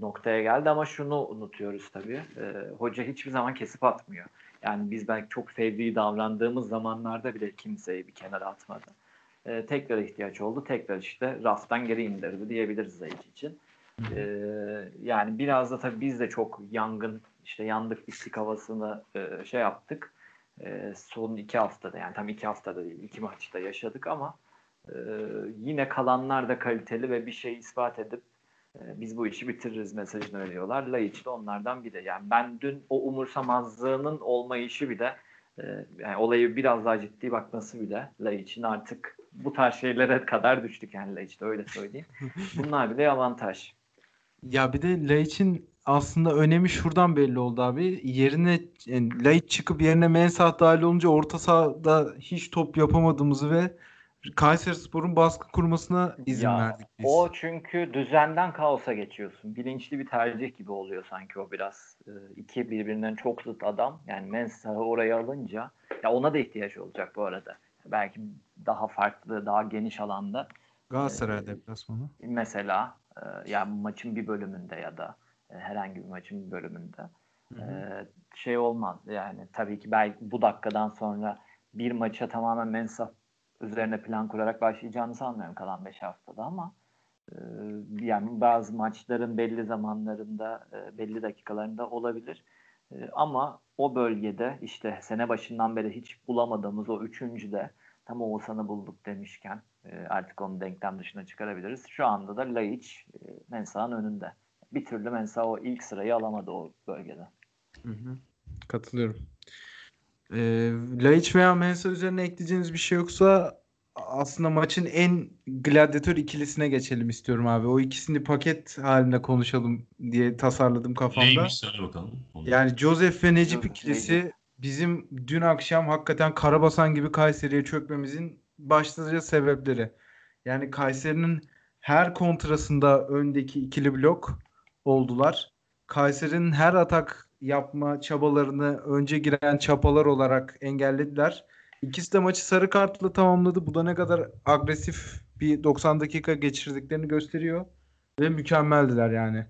noktaya geldi ama şunu unutuyoruz tabii. E, hoca hiçbir zaman kesip atmıyor. Yani biz belki çok fevri davrandığımız zamanlarda bile kimseyi bir kenara atmadı. E, tekrar ihtiyaç oldu. Tekrar işte raftan geri indirdi diyebiliriz Zayıf için. E, yani biraz da tabii biz de çok yangın işte yandık bittik havasını e, şey yaptık. E, son iki haftada yani tam iki haftada değil iki maçta yaşadık ama e, yine kalanlar da kaliteli ve bir şey ispat edip biz bu işi bitiririz mesajını veriyorlar. Laiç de onlardan biri. Yani ben dün o umursamazlığının olmayışı bile e, yani olayı biraz daha ciddi bakması bile Laiç'in artık bu tarz şeylere kadar düştük yani Laiç'te öyle söyleyeyim. Bunlar bile avantaj. Ya bir de Laiç'in aslında önemi şuradan belli oldu abi. Yerine yani Laiç çıkıp yerine Mensah dahil olunca orta sahada hiç top yapamadığımızı ve Kayserispor'un baskı kurmasına izin Ya, verdik biz. O çünkü düzenden kaosa geçiyorsun. Bilinçli bir tercih gibi oluyor sanki o biraz. Ee, iki birbirinden çok zıt adam. Yani Mensah'ı oraya alınca ya ona da ihtiyaç olacak bu arada. Belki daha farklı, daha geniş alanda Galatasaray deplasmanı. mesela e, ya maçın bir bölümünde ya da e, herhangi bir maçın bir bölümünde Hı hı. e, şey olmaz. Yani tabii ki belki bu dakikadan sonra bir maça tamamen Mensah üzerine plan kurarak başlayacağını sanmıyorum kalan 5 haftada ama e, yani bazı maçların belli zamanlarında e, belli dakikalarında olabilir. E, ama o bölgede işte sene başından beri hiç bulamadığımız o üçüncü de tam Oğuzhan'ı bulduk demişken e, artık onu denklem dışına çıkarabiliriz. Şu anda da Laiç e, Mensah'ın önünde. Bir türlü Mensah o ilk sırayı alamadı o bölgede. Hı hı. Katılıyorum. Ee, Laiç veya Mensah üzerine ekleyeceğiniz bir şey yoksa aslında maçın en gladyatör ikilisine geçelim istiyorum abi. O ikisini paket halinde konuşalım diye tasarladım kafamda. Neymiş söyle bakalım. Onu. Yani Joseph ve Necip ikilisi bizim dün akşam hakikaten Karabasan gibi Kayseri'ye çökmemizin başlıca sebepleri. Yani Kayseri'nin her kontrasında öndeki ikili blok oldular. Kayseri'nin her atak yapma çabalarını önce giren çapalar olarak engellediler. İkisi de maçı sarı kartla tamamladı. Bu da ne kadar agresif bir 90 dakika geçirdiklerini gösteriyor. Ve mükemmeldiler yani.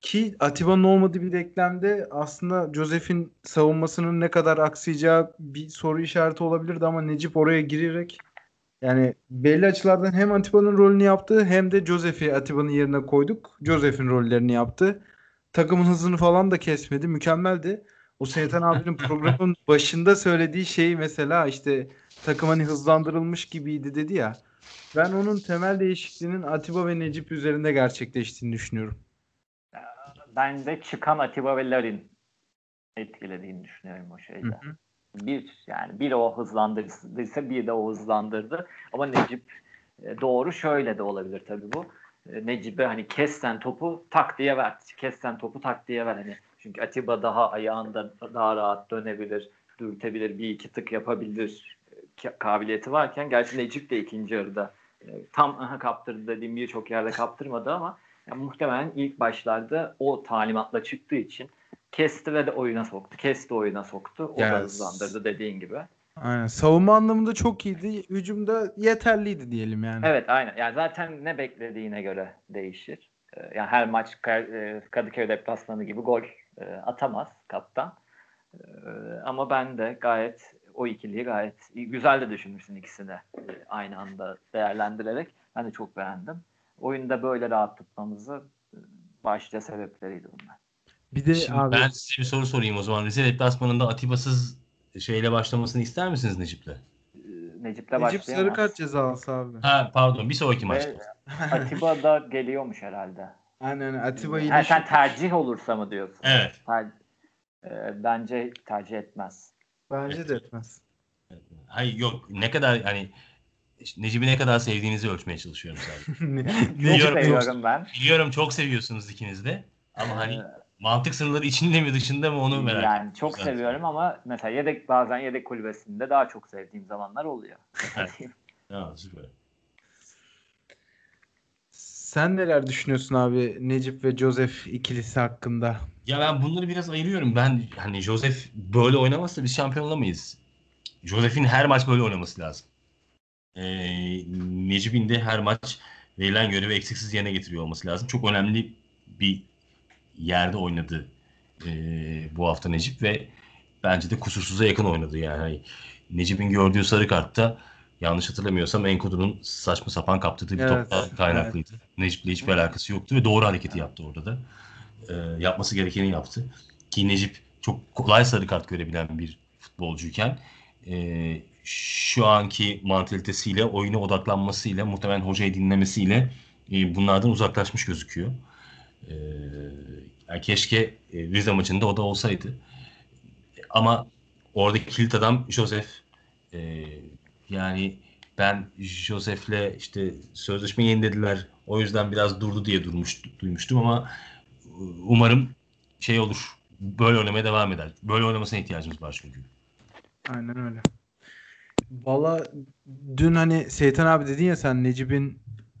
Ki Atiba'nın olmadığı bir denklemde aslında Joseph'in savunmasının ne kadar aksayacağı bir soru işareti olabilirdi ama Necip oraya girerek yani belli açılardan hem Atiba'nın rolünü yaptı hem de Joseph'i Atiba'nın yerine koyduk. Joseph'in rollerini yaptı. Takımın hızını falan da kesmedi. Mükemmeldi. O Seytan abinin programın başında söylediği şey mesela işte takım hani hızlandırılmış gibiydi dedi ya. Ben onun temel değişikliğinin Atiba ve Necip üzerinde gerçekleştiğini düşünüyorum. Ben de çıkan Atiba ve Larin etkilediğini düşünüyorum o şeyde. Hı hı. Bir yani bir o hızlandırdıysa bir de o hızlandırdı. Ama Necip e, doğru şöyle de olabilir tabii bu. E, Necip'e hani kessen topu tak diye ver. Kessen topu tak diye ver hani. Çünkü Atiba daha ayağında daha rahat dönebilir, dürtebilir, bir iki tık yapabilir e, ka- kabiliyeti varken gerçi Necip de ikinci yarıda e, tam aha kaptırdı dediğim birçok yerde kaptırmadı ama yani muhtemelen ilk başlarda o talimatla çıktığı için kesti ve de oyuna soktu. Kesti oyuna soktu. O da Yes. hızlandırdı dediğin gibi. Aynen. Savunma anlamında çok iyiydi. Hücumda yeterliydi diyelim yani. Evet aynen. Yani zaten ne beklediğine göre değişir. Ee, Yani her maç e, Kadıköy deplasmanı gibi gol e, atamaz kaptan. Ee, Ama ben de gayet o ikiliyi gayet güzel de düşünmüşsün ikisini e, aynı anda değerlendirerek. Ben de çok beğendim. Oyunda böyle rahat tutmamızı başta sebepleriydi bunlar. Bir de Şimdi abi ben size bir soru sorayım o zaman. Rize deplasmanında Atiba'sız şeyle başlamasını ister misiniz Necip'le? Ee, Necip'le Necip sarı başlayamaz. kart cezası abi. Ha pardon bir sonraki maçta. Atiba da geliyormuş herhalde. Aynen Atiba Ha, yine sen tercih olursa mı diyorsun? Evet. Ter- e, bence tercih etmez. bence de etmez. Hayır yok ne kadar hani Necip'i ne kadar sevdiğinizi ölçmeye çalışıyorum sadece. Ne- Çok Biliyorum, seviyorum ben. Biliyorum çok seviyorsunuz ikiniz de. Ama hani Ee, mantık sınırları içinde mi dışında mı onu merak yani çok zaten. seviyorum ama mesela yedek bazen yedek kulübesinde daha çok sevdiğim zamanlar oluyor. Evet. Süper. Sen neler düşünüyorsun abi Necip ve Joseph ikilisi hakkında? Ya ben bunları biraz ayırıyorum. Ben hani Joseph böyle oynamazsa biz şampiyon olamayız. Joseph'in her maç böyle oynaması lazım. Ee, Necip'in de her maç verilen görevi eksiksiz yerine getiriyor olması lazım. Çok önemli bir yerde oynadı ee, bu hafta Necip ve bence de kusursuza yakın oynadı yani. Hani Necip'in gördüğü sarı kartta yanlış hatırlamıyorsam Enkodu'nun saçma sapan kaptırdığı bir Evet, topla kaynaklıydı. Necip'le hiçbir alakası yoktu ve doğru hareketi yaptı orada da. Ee, yapması gerekeni yaptı. ki Necip çok kolay sarı kart görebilen bir futbolcuyken e, şu anki mantalitesiyle, oyuna odaklanmasıyla, muhtemelen hocayı dinlemesiyle e, bunlardan uzaklaşmış gözüküyor. E, yani keşke e, Rize maçında o da olsaydı. Ama oradaki kilit adam Joseph. E, yani ben Joseph'le işte sözleşme yenilediler. O yüzden biraz durdu diye durmuş, duymuştum ama umarım şey olur. Böyle oynamaya devam eder. Böyle oynamasına ihtiyacımız var çünkü. Aynen öyle. Valla dün hani Seytan abi dedin ya sen Necip'in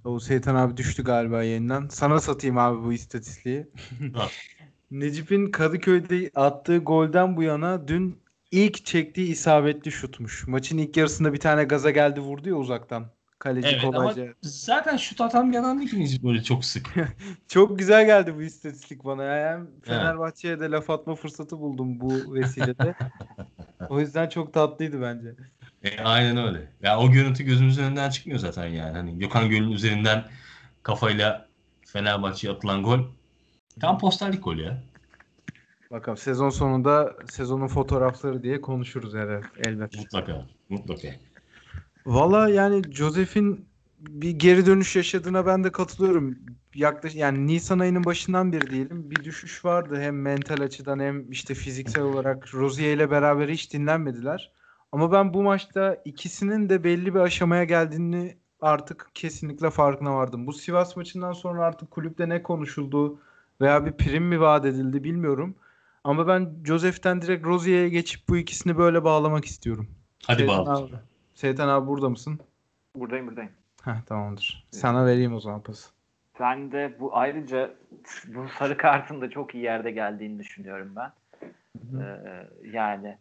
o Seytan abi düştü galiba yayından. Sana satayım abi bu istatistiği. Necip'in Kadıköy'de attığı golden bu yana dün ilk çektiği isabetli şutmuş. Maçın ilk yarısında bir tane gaza geldi vurdu ya uzaktan. Kaleci evet, kolayca. Ama zaten şut atan bir adam değil ki Necip böyle çok sık. çok güzel geldi bu istatistik bana. Yani Fenerbahçe'ye de laf atma fırsatı buldum bu vesilede. o yüzden çok tatlıydı bence. E, aynen öyle. Ya o görüntü gözümüzün önünden çıkmıyor zaten yani. Hani Gökhan Göl'ün üzerinden kafayla Fenerbahçe'ye atılan gol tam posterlik gol ya. Bakalım sezon sonunda sezonun fotoğrafları diye konuşuruz herhalde elbette. Mutlaka. Mutlaka. Valla yani Joseph'in bir geri dönüş yaşadığına ben de katılıyorum. Yaklaşık yani Nisan ayının başından beri diyelim bir düşüş vardı hem mental açıdan hem işte fiziksel olarak Rozier ile beraber hiç dinlenmediler. Ama ben bu maçta ikisinin de belli bir aşamaya geldiğini artık kesinlikle farkına vardım. Bu Sivas maçından sonra artık kulüpte ne konuşuldu veya bir prim mi vaat edildi bilmiyorum. Ama ben Joseph'ten direkt Rozier'e geçip bu ikisini böyle bağlamak istiyorum. Hadi bağla. Abi. Seytan abi burada mısın? Buradayım buradayım. Heh, tamamdır. Sana vereyim o zaman pası. Ben de bu ayrıca bu sarı kartın da çok iyi yerde geldiğini düşünüyorum ben. Ee, yani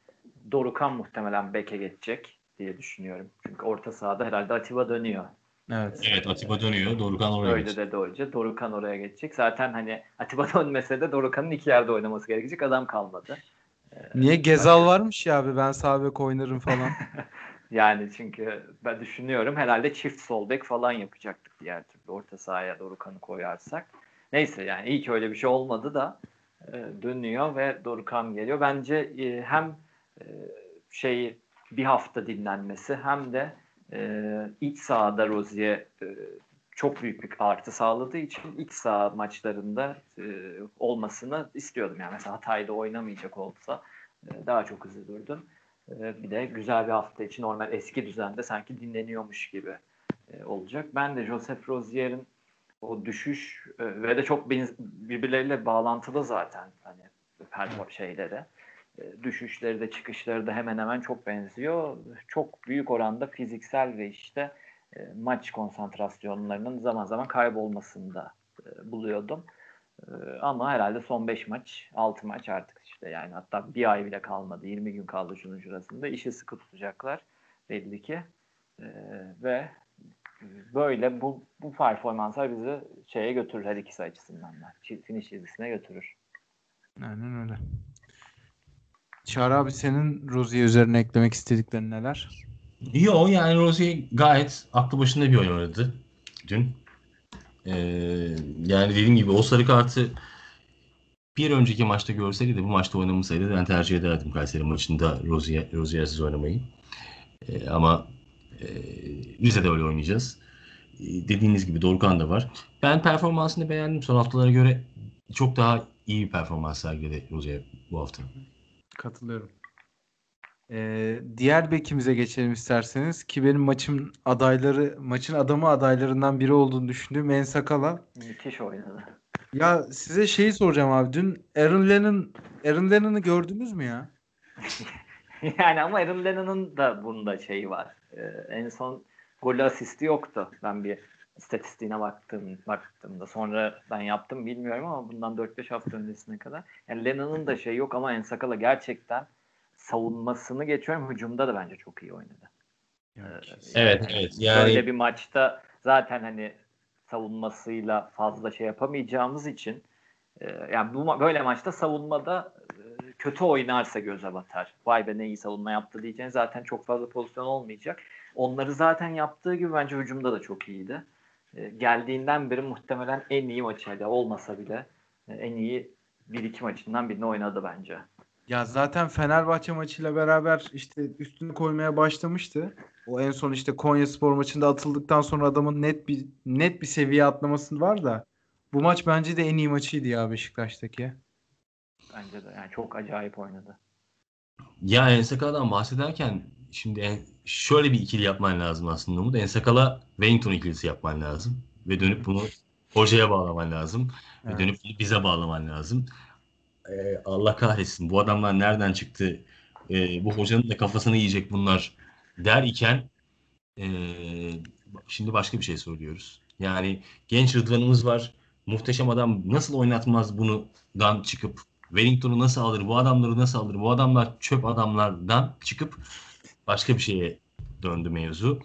Dorukan muhtemelen beke geçecek diye düşünüyorum. Çünkü orta sahada herhalde Atiba dönüyor. Evet. Evet Atiba dönüyor. Dorukan oraya Öyle geçecek. dedi hoca. Dorukan oraya geçecek. Zaten hani Atiba dönmese de Dorukan'ın iki yerde oynaması gerekecek adam kalmadı. Ee, Niye Gezal varmış ya abi ben sağ bek oynarım falan. yani çünkü ben düşünüyorum herhalde çift sol bek falan yapacaktık diğer türlü orta sahaya Dorukan'ı koyarsak. Neyse yani iyi ki öyle bir şey olmadı da e, dönüyor ve Dorukan geliyor. Bence e, hem e, şeyi bir hafta dinlenmesi hem de e, iç sahada Rozier e, çok büyük bir artı sağladığı için iç saha maçlarında e, olmasını istiyordum. Yani mesela Hatay'da oynamayacak olsa e, daha çok durdum. E, bir de güzel bir hafta için normal eski düzende sanki dinleniyormuş gibi e, olacak. Ben de Joseph Rozier'in o düşüş e, ve de çok birbirleriyle bağlantılı zaten hani perform şeyleri düşüşleri de çıkışları da hemen hemen çok benziyor. Çok büyük oranda fiziksel ve işte e, maç konsantrasyonlarının zaman zaman kaybolmasında e, buluyordum. E, ama herhalde son 5 maç, 6 maç artık işte yani hatta bir ay bile kalmadı. 20 gün kaldı şunun şurasında. İşi sıkı tutacaklar belli ki. E, ve böyle bu, bu performanslar bizi şeye götürür her ikisi açısından da. Finish çizgisine götürür. Aynen öyle. Çağrı abi senin Rozier üzerine eklemek istediklerin neler? Yo yani Rozier gayet aklı başında bir oyun oynadı dün. Ee, yani dediğim gibi o sarı kartı bir önceki maçta görseydi de bu maçta oynamasaydı ben tercih ederdim Kayseri maçında Rozier, Rozier'siz oynamayı. Ee, ama e, Rize'de öyle oynayacağız. Ee, dediğiniz gibi Dorukhan da var. Ben performansını beğendim. Son haftalara göre çok daha iyi bir performans sergiledi Rozier bu hafta. Katılıyorum. Ee, diğer bekimize geçelim isterseniz ki benim maçın adayları, maçın adamı adaylarından biri olduğunu düşündüğüm En Sakala. Müthiş oynadı. Ya size şeyi soracağım abi. Dün Aaron Lennon Aaron Lennon'ı gördünüz mü ya? yani ama Aaron Lennon'ın da bunda şeyi var. Ee, en son gol asisti yoktu. Ben bir istatistiğine baktım, baktığımda sonra ben yaptım bilmiyorum ama bundan 4-5 hafta öncesine kadar. Yani Lennon'ın da şey yok ama Ensakala gerçekten savunmasını geçiyorum. Hücumda da bence çok iyi oynadı. Ee, evet, yani evet. Yani böyle bir maçta zaten hani savunmasıyla fazla şey yapamayacağımız için e, yani bu böyle maçta savunmada e, kötü oynarsa göze batar. Vay be ne iyi savunma yaptı diyeceğin zaten çok fazla pozisyon olmayacak. Onları zaten yaptığı gibi bence hücumda da çok iyiydi. E, geldiğinden beri muhtemelen en iyi maçı olmasa bile e, en iyi bir iki maçından birini oynadı bence. Ya zaten Fenerbahçe maçıyla beraber işte üstünü koymaya başlamıştı. O en son işte Konya Spor maçında atıldıktan sonra adamın net bir net bir seviye atlaması var da bu maç bence de en iyi maçıydı ya Beşiktaş'taki. Bence de yani çok acayip oynadı. Ya Ensakala'dan bahsederken şimdi en, şöyle bir ikili yapman lazım aslında Umut. Ensakala Wellington ikilisi yapman lazım. Ve dönüp bunu hocaya bağlaman lazım. Evet. Ve dönüp bunu bize bağlaman lazım. Ee, Allah kahretsin bu adamlar nereden çıktı? Ee, bu hocanın da kafasını yiyecek bunlar der iken ee, şimdi başka bir şey söylüyoruz. Yani genç Rıdvan'ımız var. Muhteşem adam nasıl oynatmaz bunu dan çıkıp Wellington'u nasıl alır? Bu adamları nasıl alır? Bu adamlar çöp adamlardan çıkıp başka bir şeye döndü mevzu.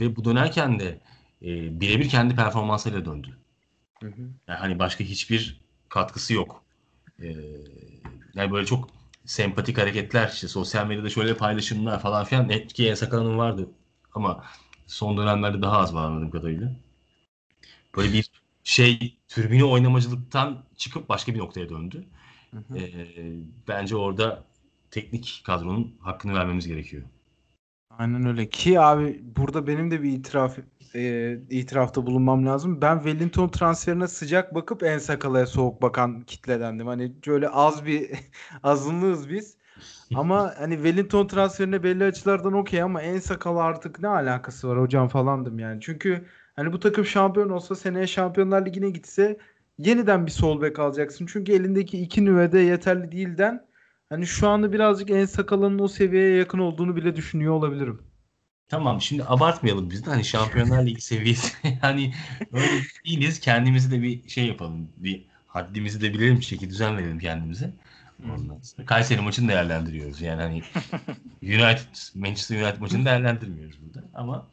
Ve bu dönerken de e, birebir kendi performansıyla döndü. Hı hı. Yani hani başka hiçbir katkısı yok. E, yani böyle çok sempatik hareketler işte sosyal medyada şöyle paylaşımlar falan filan etki Sakala'nın vardı. Ama son dönemlerde daha az var anladığım kadarıyla. Böyle bir şey türbini oynamacılıktan çıkıp başka bir noktaya döndü. Hı hı. Ee, bence orada teknik kadronun hakkını vermemiz gerekiyor. Aynen öyle ki abi burada benim de bir itiraf e, itirafta bulunmam lazım. Ben Wellington transferine sıcak bakıp En Sakala'ya soğuk bakan kitledendim. Hani şöyle az bir azınlığız biz. Ama hani Wellington transferine belli açılardan okey ama En Sakala artık ne alakası var hocam falandım yani. Çünkü hani bu takım şampiyon olsa seneye Şampiyonlar Ligi'ne gitse yeniden bir sol bek alacaksın. Çünkü elindeki iki nüvede yeterli değilden hani şu anda birazcık En Sakala'nın o seviyeye yakın olduğunu bile düşünüyor olabilirim. Tamam şimdi abartmayalım biz de hani Şampiyonlar Ligi seviyesi yani öyle değiliz. Kendimizi de bir şey yapalım. Bir haddimizi de bilelim, çeki düzen verelim kendimize. Ondan sonra Kayseri maçını değerlendiriyoruz. Yani hani United, Manchester United maçını değerlendirmiyoruz burada. Ama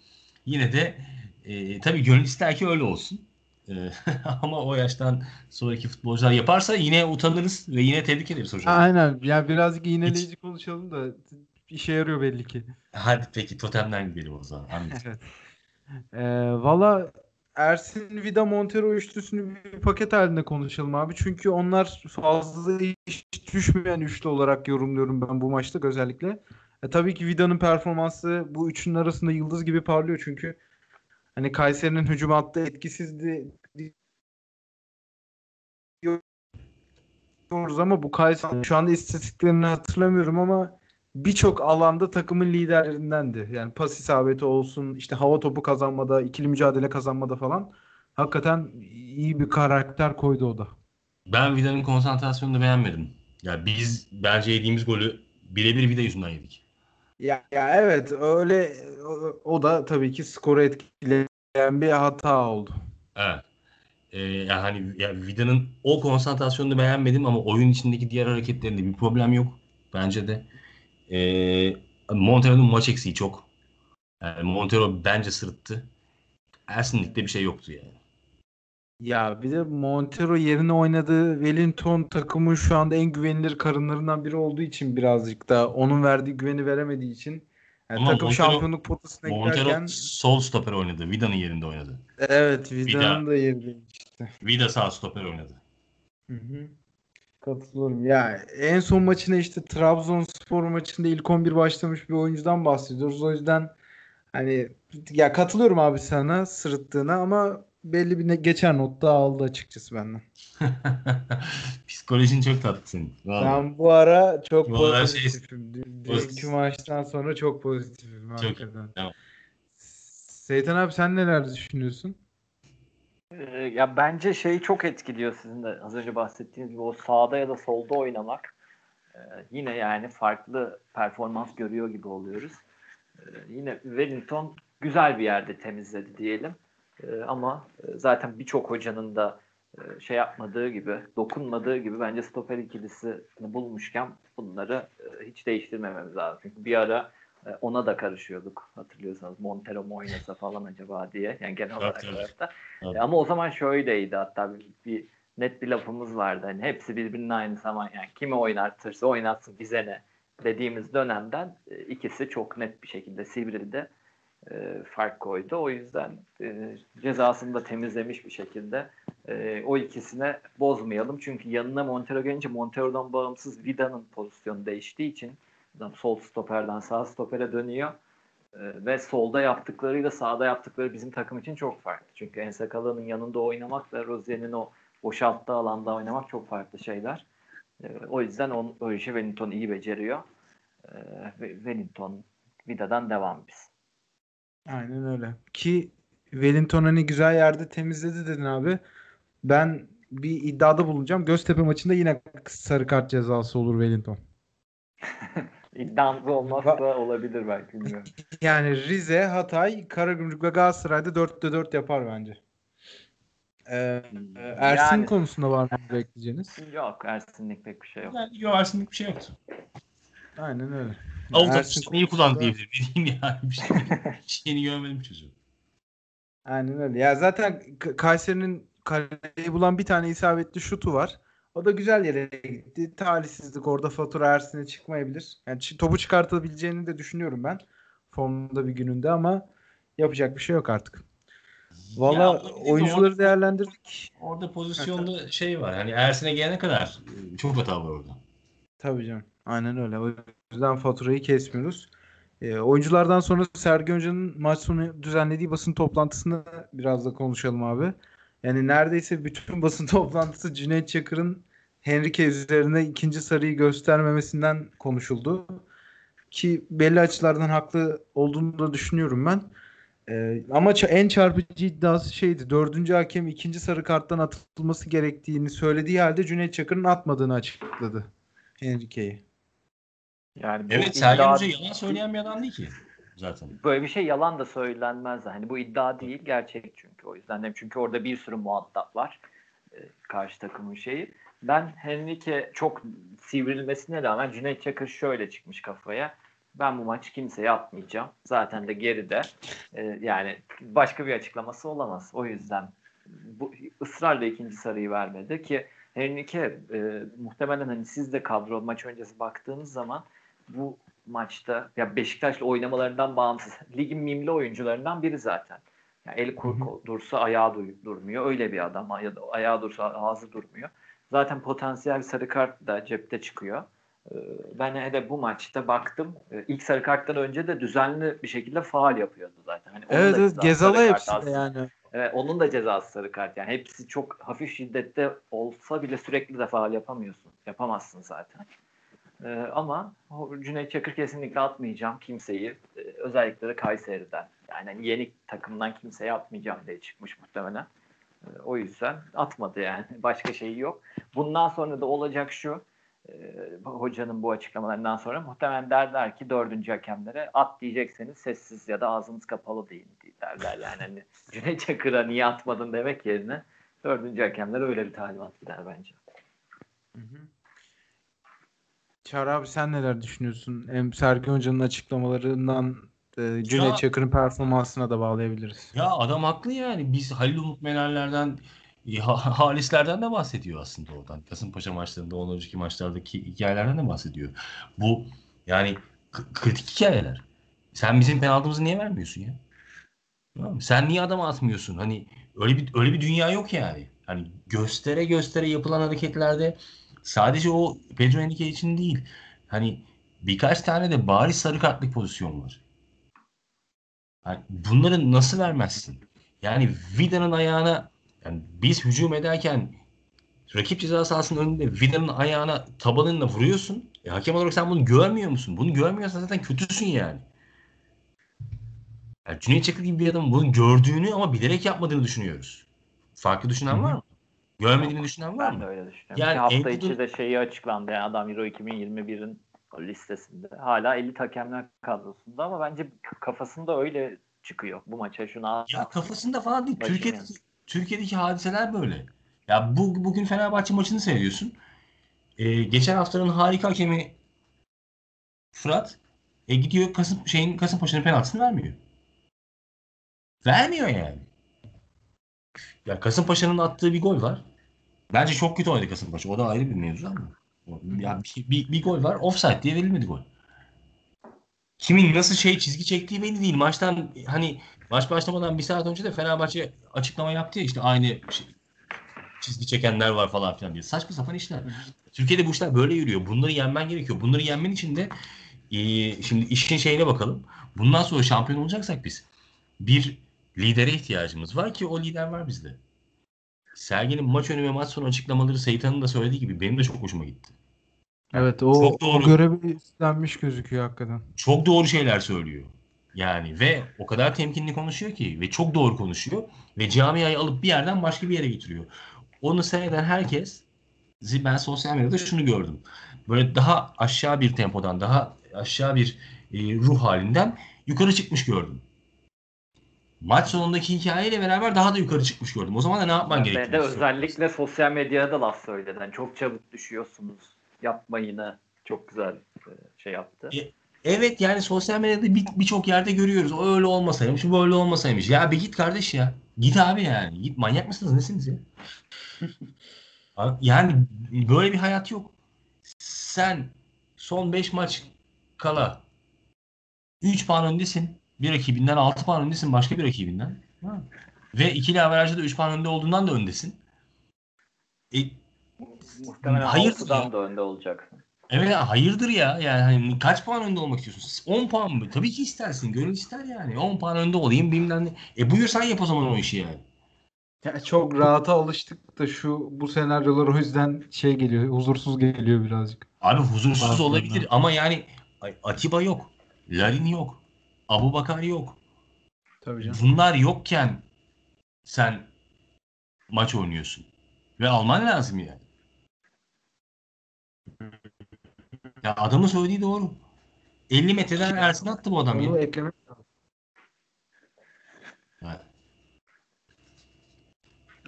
yine de e, tabii gönül ister ki öyle olsun. E, ama o yaştan sonraki futbolcular yaparsa yine utanırız ve yine tebrik ederiz hocam. Aynen. Ya birazcık iğneleyici konuşalım da işe yarıyor belli ki. Hadi peki totemden gidelim o zaman. Evet. Ee, Valla Ersin Vida Montero üçlüsünü bir paket halinde konuşalım abi. Çünkü onlar fazla hiç düşmeyen üçlü olarak yorumluyorum ben bu maçta özellikle. E, tabii ki Vida'nın performansı bu üçünün arasında yıldız gibi parlıyor çünkü hani Kayseri'nin hücum hattı etkisizdi diyoruz ama bu Kayseri şu anda istatistiklerini hatırlamıyorum ama birçok alanda takımın liderlerindendi. Yani pas isabeti olsun, işte hava topu kazanmada, ikili mücadele kazanmada falan. Hakikaten iyi bir karakter koydu o da. Ben Vida'nın konsantrasyonunu beğenmedim. Ya biz bence yediğimiz golü birebir Vida yüzünden yedik. Ya, ya evet öyle o, o da tabii ki skoru etkileyen bir hata oldu. Evet. Ee, yani hani ya Vida'nın o konsantrasyonunu beğenmedim ama oyun içindeki diğer hareketlerinde bir problem yok bence de. Ee, Montero'nun maç eksiği çok. Yani Montero bence sırıttı. Ersinlik'te bir şey yoktu yani. Ya bir de Montero yerine oynadığı Wellington takımın şu anda en güvenilir karınlarından biri olduğu için birazcık da onun verdiği güveni veremediği için yani Ama takım Montero- şampiyonluk potasına Montero giderken sol stoper oynadı. Vida'nın yerinde oynadı. evet Vida'nın da yeri değişti. Vida sağ stoper oynadı. Hı hı. Katılıyorum. Ya en son maçına işte Trabzonspor maçında ilk 11 başlamış bir oyuncudan bahsediyoruz. O yüzden hani ya katılıyorum abi sana sırıttığına ama belli bir ne- geçer notta aldı açıkçası benden. Psikolojin çok tatlı senin. Vallahi. Ben bu ara çok Bu şey- pozitifim. Pozitif. Dünkü maçtan sonra çok pozitifim hakikaten. tamam. Seytan abi sen neler düşünüyorsun? Ee, ya bence şeyi çok etkiliyor sizin de az önce bahsettiğiniz gibi o sağda ya da solda oynamak. Ee, yine yani farklı performans görüyor gibi oluyoruz. Ee, yine Wellington güzel bir yerde temizledi diyelim. Ee, ama e, zaten birçok hocanın da e, şey yapmadığı gibi, dokunmadığı gibi bence stoper ikilisini bulmuşken bunları e, hiç değiştirmememiz lazım. Çünkü bir ara e, ona da karışıyorduk hatırlıyorsanız Montero mu oynasa falan acaba diye. Yani genel olarak tabii. tarafta. Tabii. E, ama o zaman şöyleydi hatta bir, bir net bir lafımız vardı. Hani hepsi birbirinin aynı zaman yani kimi oynatırsa oynatsın bize ne dediğimiz dönemden e, ikisi çok net bir şekilde sivrildi. E, fark koydu. O yüzden e, cezasını da temizlemiş bir şekilde E, o ikisine bozmayalım. Çünkü yanına Montero gelince Montero'dan bağımsız Vida'nın pozisyonu değiştiği için adam sol stoperden sağ stopere dönüyor. E, ve solda yaptıklarıyla sağda yaptıkları bizim takım için çok farklı. Çünkü Ensakala'nın yanında oynamakla Rozier'in o boşalttığı alanda oynamak çok farklı şeyler. E, o yüzden on, o işi Wellington iyi beceriyor. E, Wellington Vida'dan devam biz. Aynen öyle. Ki Wellington hani güzel yerde temizledi dedin abi. Ben bir iddiada bulunacağım. Göztepe maçında yine sarı kart cezası olur Wellington. İddiamız olmazsa olabilir belki bilmiyorum. Yani Rize, Hatay, Karagümrük ve Galatasaray'da 4'te 4 yapar bence. Ee, Ersin Yani- konusunda var mı bekleyeceğiniz? Yok Ersin'lik pek bir şey yok. Yani yok Ersin'lik bir şey yoktu. Aynen öyle. Avut Ersin iyi kullan konusunda- diyebilirim. Bileyim yani bir şey. şeyini görmedim çocuğu. Aynen öyle. Ya zaten Kayseri'nin kaleyi bulan bir tane isabetli şutu var. O da güzel yere gitti. Talihsizlik orada fatura Ersin'e çıkmayabilir. Yani topu çıkartabileceğini de düşünüyorum ben. Formda bir gününde ama yapacak bir şey yok artık. Valla Ya, orada oyuncuları değerlendirdik. Orada pozisyonda şey var. Hani Ersin'e gelene kadar çok hata var orada. Tabii canım. Aynen öyle. O yüzden faturayı kesmiyoruz. Ee, oyunculardan sonra Sergen Hoca'nın maç sonu düzenlediği basın toplantısını biraz da konuşalım abi. Yani neredeyse bütün basın toplantısı Cüneyt Çakır'ın Henrique üzerine ikinci sarıyı göstermemesinden konuşuldu. Ki belli açılardan haklı olduğunu da düşünüyorum ben. Ee, ama en çarpıcı iddiası şeydi. Dördüncü hakem ikinci sarı karttan atılması gerektiğini söylediği halde Cüneyt Çakır'ın atmadığını açıkladı. Henrique'yi. Yani bu Evet Sergen iddia- Hoca yalan söyleyen bir adam değil ki zaten. böyle bir şey yalan da söylenmez. Hani bu iddia değil gerçek çünkü o yüzden de çünkü orada bir sürü muhatap var e, karşı takımın şeyi. Ben Henrique çok sivrilmesine rağmen Cüneyt Çakır şöyle çıkmış kafaya. Ben bu maçı kimseye atmayacağım. Zaten de geride. E, yani başka bir açıklaması olamaz. O yüzden bu ısrarla ikinci sarıyı vermedi ki Henrique e, muhtemelen hani siz de kadro maç öncesi baktığınız zaman bu maçta ya Beşiktaş'la oynamalarından bağımsız ligin mimli oyuncularından biri zaten. Yani el kur, dursa ayağı duy- durmuyor. Öyle bir adam. Ya da ayağı dursa ağzı durmuyor. Zaten potansiyel sarı kart da cepte çıkıyor. Ee, Ben hele bu maçta baktım. Ee, İlk sarı karttan önce de düzenli bir şekilde faal yapıyordu zaten. Hani Evet, evet Gezal'a hepsi de yani. Evet, onun da cezası sarı kart. Yani hepsi çok hafif şiddette olsa bile sürekli de faal yapamıyorsun. Yapamazsın zaten. Ee, ama Cüneyt Çakır kesinlikle atmayacağım kimseyi. Ee, özellikle de Kayseri'den. Yani hani yeni takımdan kimseye atmayacağım diye çıkmış muhtemelen. Ee, o yüzden atmadı yani. Başka şeyi yok. Bundan sonra da olacak şu. e, hocanın bu açıklamalarından sonra muhtemelen derler ki dördüncü hakemlere at diyecekseniz sessiz ya da ağzınız kapalı deyin derler yani. Hani Cüneyt Çakır'a niye atmadın demek yerine dördüncü hakemlere öyle bir talimat gider bence. Hı hı. Çağrı abi sen neler düşünüyorsun? Hem Sergen Hoca'nın açıklamalarından e, Cüneyt Çakır'ın performansına da bağlayabiliriz. Ya adam haklı yani. Biz Halil Umut Menerler'den, Ha- Halislerden de bahsediyor aslında oradan. Kasımpaşa maçlarında, ondan önceki maçlardaki hikayelerden de bahsediyor. Bu yani kritik hikayeler. Sen bizim penaltımızı niye vermiyorsun ya? Tamam? Sen niye adama atmıyorsun? Hani öyle bir öyle bir dünya yok yani. Hani göstere göstere yapılan hareketlerde sadece o Pedro Henrique için değil. Hani birkaç tane de bariz sarı kartlık pozisyon var. Yani bunları nasıl vermezsin? Yani Vida'nın ayağına yani biz hücum ederken rakip ceza sahasının önünde Vida'nın ayağına tabanınla vuruyorsun. E, hakem olarak sen bunu görmüyor musun? Bunu görmüyorsan zaten kötüsün yani. yani Cüneyt Çakır gibi bir adamın bunu gördüğünü ama bilerek yapmadığını düşünüyoruz. Farklı düşünen var mı? Görmediğini düşünen var Ben de mı? öyle düşünüyorum. Yani Ki hafta içi de şeyi açıklandı. Yani adam Euro 2021'in listesinde. Hala 50 hakemler kadrosunda ama bence kafasında öyle çıkıyor bu maça şunu al. Ya kafasında falan değil. Başım Türkiye'deki, Türkiye'deki hadiseler böyle. Ya bu, bugün Fenerbahçe maçını seyrediyorsun. Ee, geçen haftanın harika hakemi Fırat e, gidiyor Kasım, şeyin Kasımpaşa'nın penaltısını vermiyor. Vermiyor yani. Ya Kasımpaşa'nın attığı bir gol var. Bence çok kötü oynadı Kasımpaşa. O da ayrı bir mevzu ama. Ya bir, bir, bir gol var. Offside diye verilmedi gol. Kimin nasıl şey çizgi çektiği belli değil. Maçtan hani maç başlamadan bir saat önce de Fenerbahçe açıklama yaptı ya işte aynı şey, çizgi çekenler var falan filan diye. Saçma sapan işler. Türkiye'de bu işler böyle yürüyor. Bunları yenmen gerekiyor. Bunları yenmen için de e, şimdi işin şeyine bakalım. Bundan sonra şampiyon olacaksak biz bir lidere ihtiyacımız var ki o lider var bizde. Sergen'in maç önü ve maç sonu açıklamaları Seytan'ın da söylediği gibi benim de çok hoşuma gitti. Evet o, Çok o doğru. görevi üstlenmiş gözüküyor hakikaten. Çok doğru şeyler söylüyor. Yani ve o kadar temkinli konuşuyor ki ve çok doğru konuşuyor ve camiayı alıp bir yerden başka bir yere getiriyor. Onu seyreden herkes ben sosyal medyada şunu gördüm. Böyle daha aşağı bir tempodan, daha aşağı bir e, ruh halinden yukarı çıkmış gördüm. Maç sonundaki hikayeyle beraber daha da yukarı çıkmış gördüm. O zaman da ne yapman de gerekiyor? özellikle sosyal medyada da laf söyleden. Çok çabuk düşüyorsunuz. Yapmayını çok güzel e, şey yaptı. E, Evet yani sosyal medyada bir- birçok yerde görüyoruz. O öyle olmasaymış, bu böyle olmasaymış. Ya bir git kardeş ya. Git abi yani. Git manyak mısınız? Nesiniz ya? Yani böyle bir hayat yok. Sen son 5 maç kala 3 puan öndesin. Bir rakibinden 6 puan öndesin başka bir rakibinden. Ha. Ve ikili averajda da 3 puan önde olduğundan da öndesin. E, Muhtemelen Hayırdır 6'dan ya. da önde olacaksın. Evet hayırdır ya. Yani hani kaç puan önde olmak istiyorsun? 10 puan mı? Tabii ki istersin. Gönül ister yani. 10 puan önde olayım bilmem ne. E buyur sen yap o zaman o işi yani. Ya çok rahata alıştık da şu bu senaryolar o yüzden şey geliyor, huzursuz geliyor birazcık. Abi huzursuz Aslında. olabilir ama yani Atiba yok. Larin yok. Abu Bakar yok. Tabii Bunlar yokken sen maç oynuyorsun. Ve alman lazım yani. Ya adamın söylediği doğru. 50 metreden Ersin attı bu adam ya. Onu eklemek lazım.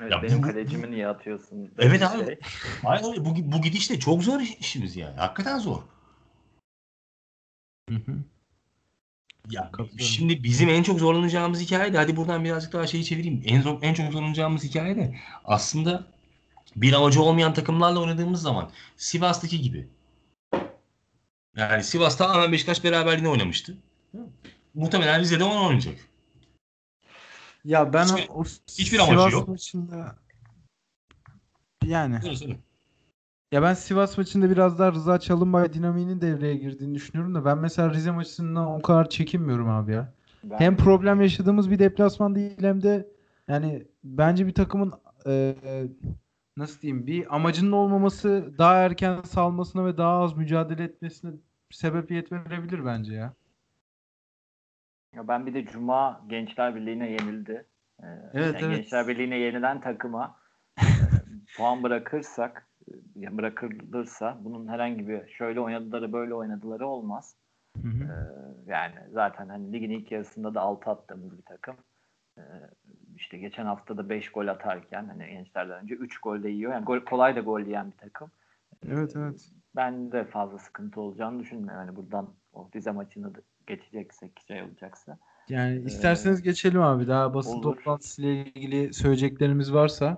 Evet, Ya benim bu- kalecimi niye atıyorsun? Evet abi. şey. Hayır, hayır, bu, bu gidişle çok zor işimiz yani. Hakikaten zor. Hı hı. Ya şimdi bizim en çok zorlanacağımız hikaye de hadi buradan birazcık daha şeyi çevireyim. En zor, en çok zorlanacağımız hikaye de aslında bir amacı olmayan takımlarla oynadığımız zaman Sivas'taki gibi. Yani Sivas tamamen Beşiktaş beraberliğine oynamıştı. Muhtemelen Rize'de onu oynayacak. Ya ben Hiçbir- o hiçbir amacı Sivas yok. maçında yani Söyle söyle. Ya ben Sivas maçında biraz daha Rıza Çalınbay dinamiğinin devreye girdiğini düşünüyorum da ben mesela Rize maçından o kadar çekinmiyorum abi ya. Ben- Hem problem yaşadığımız bir deplasman değil hem de yani bence bir takımın e, nasıl diyeyim bir amacının olmaması daha erken salmasına ve daha az mücadele etmesine sebebiyet verebilir bence ya. Ya ben bir de Cuma Gençler Birliği'ne yenildi. Ee, Evet, yani evet. Gençler Birliği'ne yenilen takıma e, puan bırakırsak e, bırakılırsa bunun herhangi bir şöyle oynadıları böyle oynadıları olmaz. Hı hı. Ee, yani zaten hani ligin ilk yarısında da 6 attığımız bir takım. Ee, işte geçen hafta da 5 gol atarken hani gençlerden önce 3 gol de yiyor. Yani gol, kolay da gol yiyen bir takım. Evet evet. Ben de fazla sıkıntı olacağını düşünmüyorum. Yani buradan o Rize maçını da geçeceksek şey olacaksa. Yani isterseniz geçelim abi daha basın olur. toplantısıyla ilgili söyleyeceklerimiz varsa.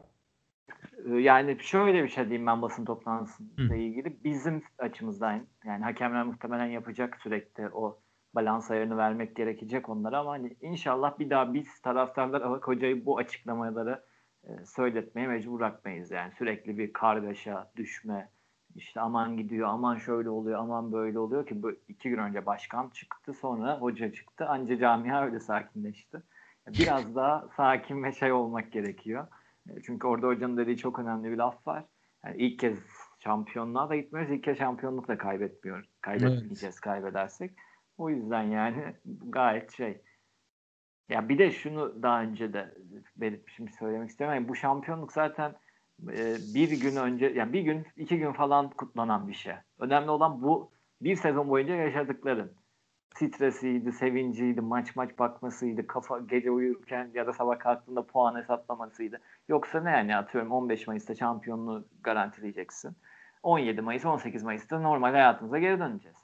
Ee, Yani şöyle bir şey diyeyim ben basın toplantısıyla ilgili. Bizim açımızdan yani hakemler muhtemelen yapacak sürekli o balans ayarını vermek gerekecek onlara ama hani inşallah bir daha biz taraftarlar Avak Hoca'yı bu açıklamaları e, söyletmeye mecbur bırakmayız. Yani sürekli bir kargaşa, düşme, işte aman gidiyor, aman şöyle oluyor, aman böyle oluyor ki bu iki gün önce başkan çıktı sonra hoca çıktı. Anca camia öyle sakinleşti. Biraz daha sakin ve şey olmak gerekiyor. E, Çünkü orada hocanın dediği çok önemli bir laf var. Yani ilk kez şampiyonluğa da gitmiyoruz. ilk kez şampiyonluk da kaybetmiyoruz. Kaybetmeyeceğiz kaybedersek. O yüzden yani gayet şey. Ya bir de şunu daha önce de belirtmişim söylemek istiyorum. Yani bu şampiyonluk zaten e, bir gün önce yani bir gün iki gün falan kutlanan bir şey. Önemli olan bu bir sezon boyunca yaşadıkların stresiydi, sevinciydi, maç maç bakmasıydı, kafa gece uyurken ya da sabah kalktığında puan hesaplamasıydı. Yoksa ne yani atıyorum 15 Mayıs'ta şampiyonluğu garantileyeceksin. 17 Mayıs, 18 Mayıs'ta normal hayatımıza geri döneceğiz.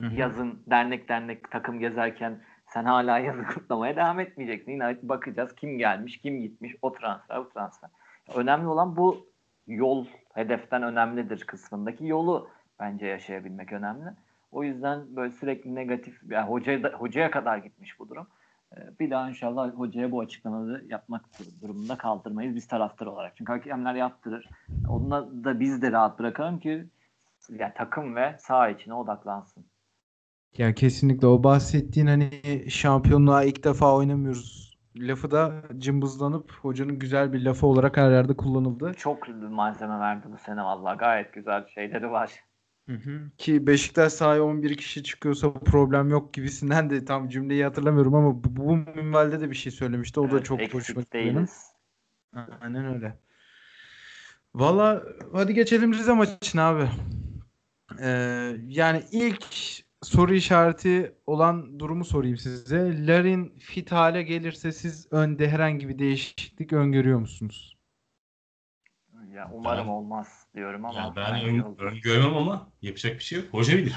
Yazın dernek dernek takım gezerken sen hala yazı kutlamaya devam etmeyeceksin. Yine bakacağız kim gelmiş, kim gitmiş, o transfer, bu transfer. Önemli olan bu yol hedeften önemlidir kısmındaki yolu bence yaşayabilmek önemli. O yüzden böyle sürekli negatif, yani hocaya, da- hocaya kadar gitmiş bu durum. E, bir daha inşallah hocaya bu açıklamaları yapmak durumunda kaldırmayız biz taraftar olarak. Çünkü hakemler yaptırır. Onunla da biz de rahat bırakalım ki yani takım ve saha içine odaklansın. Ya kesinlikle o bahsettiğin hani şampiyonluğa ilk defa oynamıyoruz lafı da cımbızlanıp hocanın güzel bir lafı olarak her yerde kullanıldı. Çok malzeme verdi bu sene valla. Gayet güzel şeyleri var. Hı hı. Ki Beşiktaş sahaya 11 kişi çıkıyorsa problem yok gibisinden de tam cümleyi hatırlamıyorum ama bu, bu minvalde de bir şey söylemişti. O evet, da çok hoşuma gitti. Aynen öyle. Valla hadi geçelim Rize maçına abi. Ee, yani ilk soru işareti olan durumu sorayım size. Larin fit hale gelirse siz önde herhangi bir değişiklik öngörüyor musunuz? Ya umarım olmaz diyorum ama. Ya ben ön, öngörmem ama yapacak bir şey yok. Hoca bilir.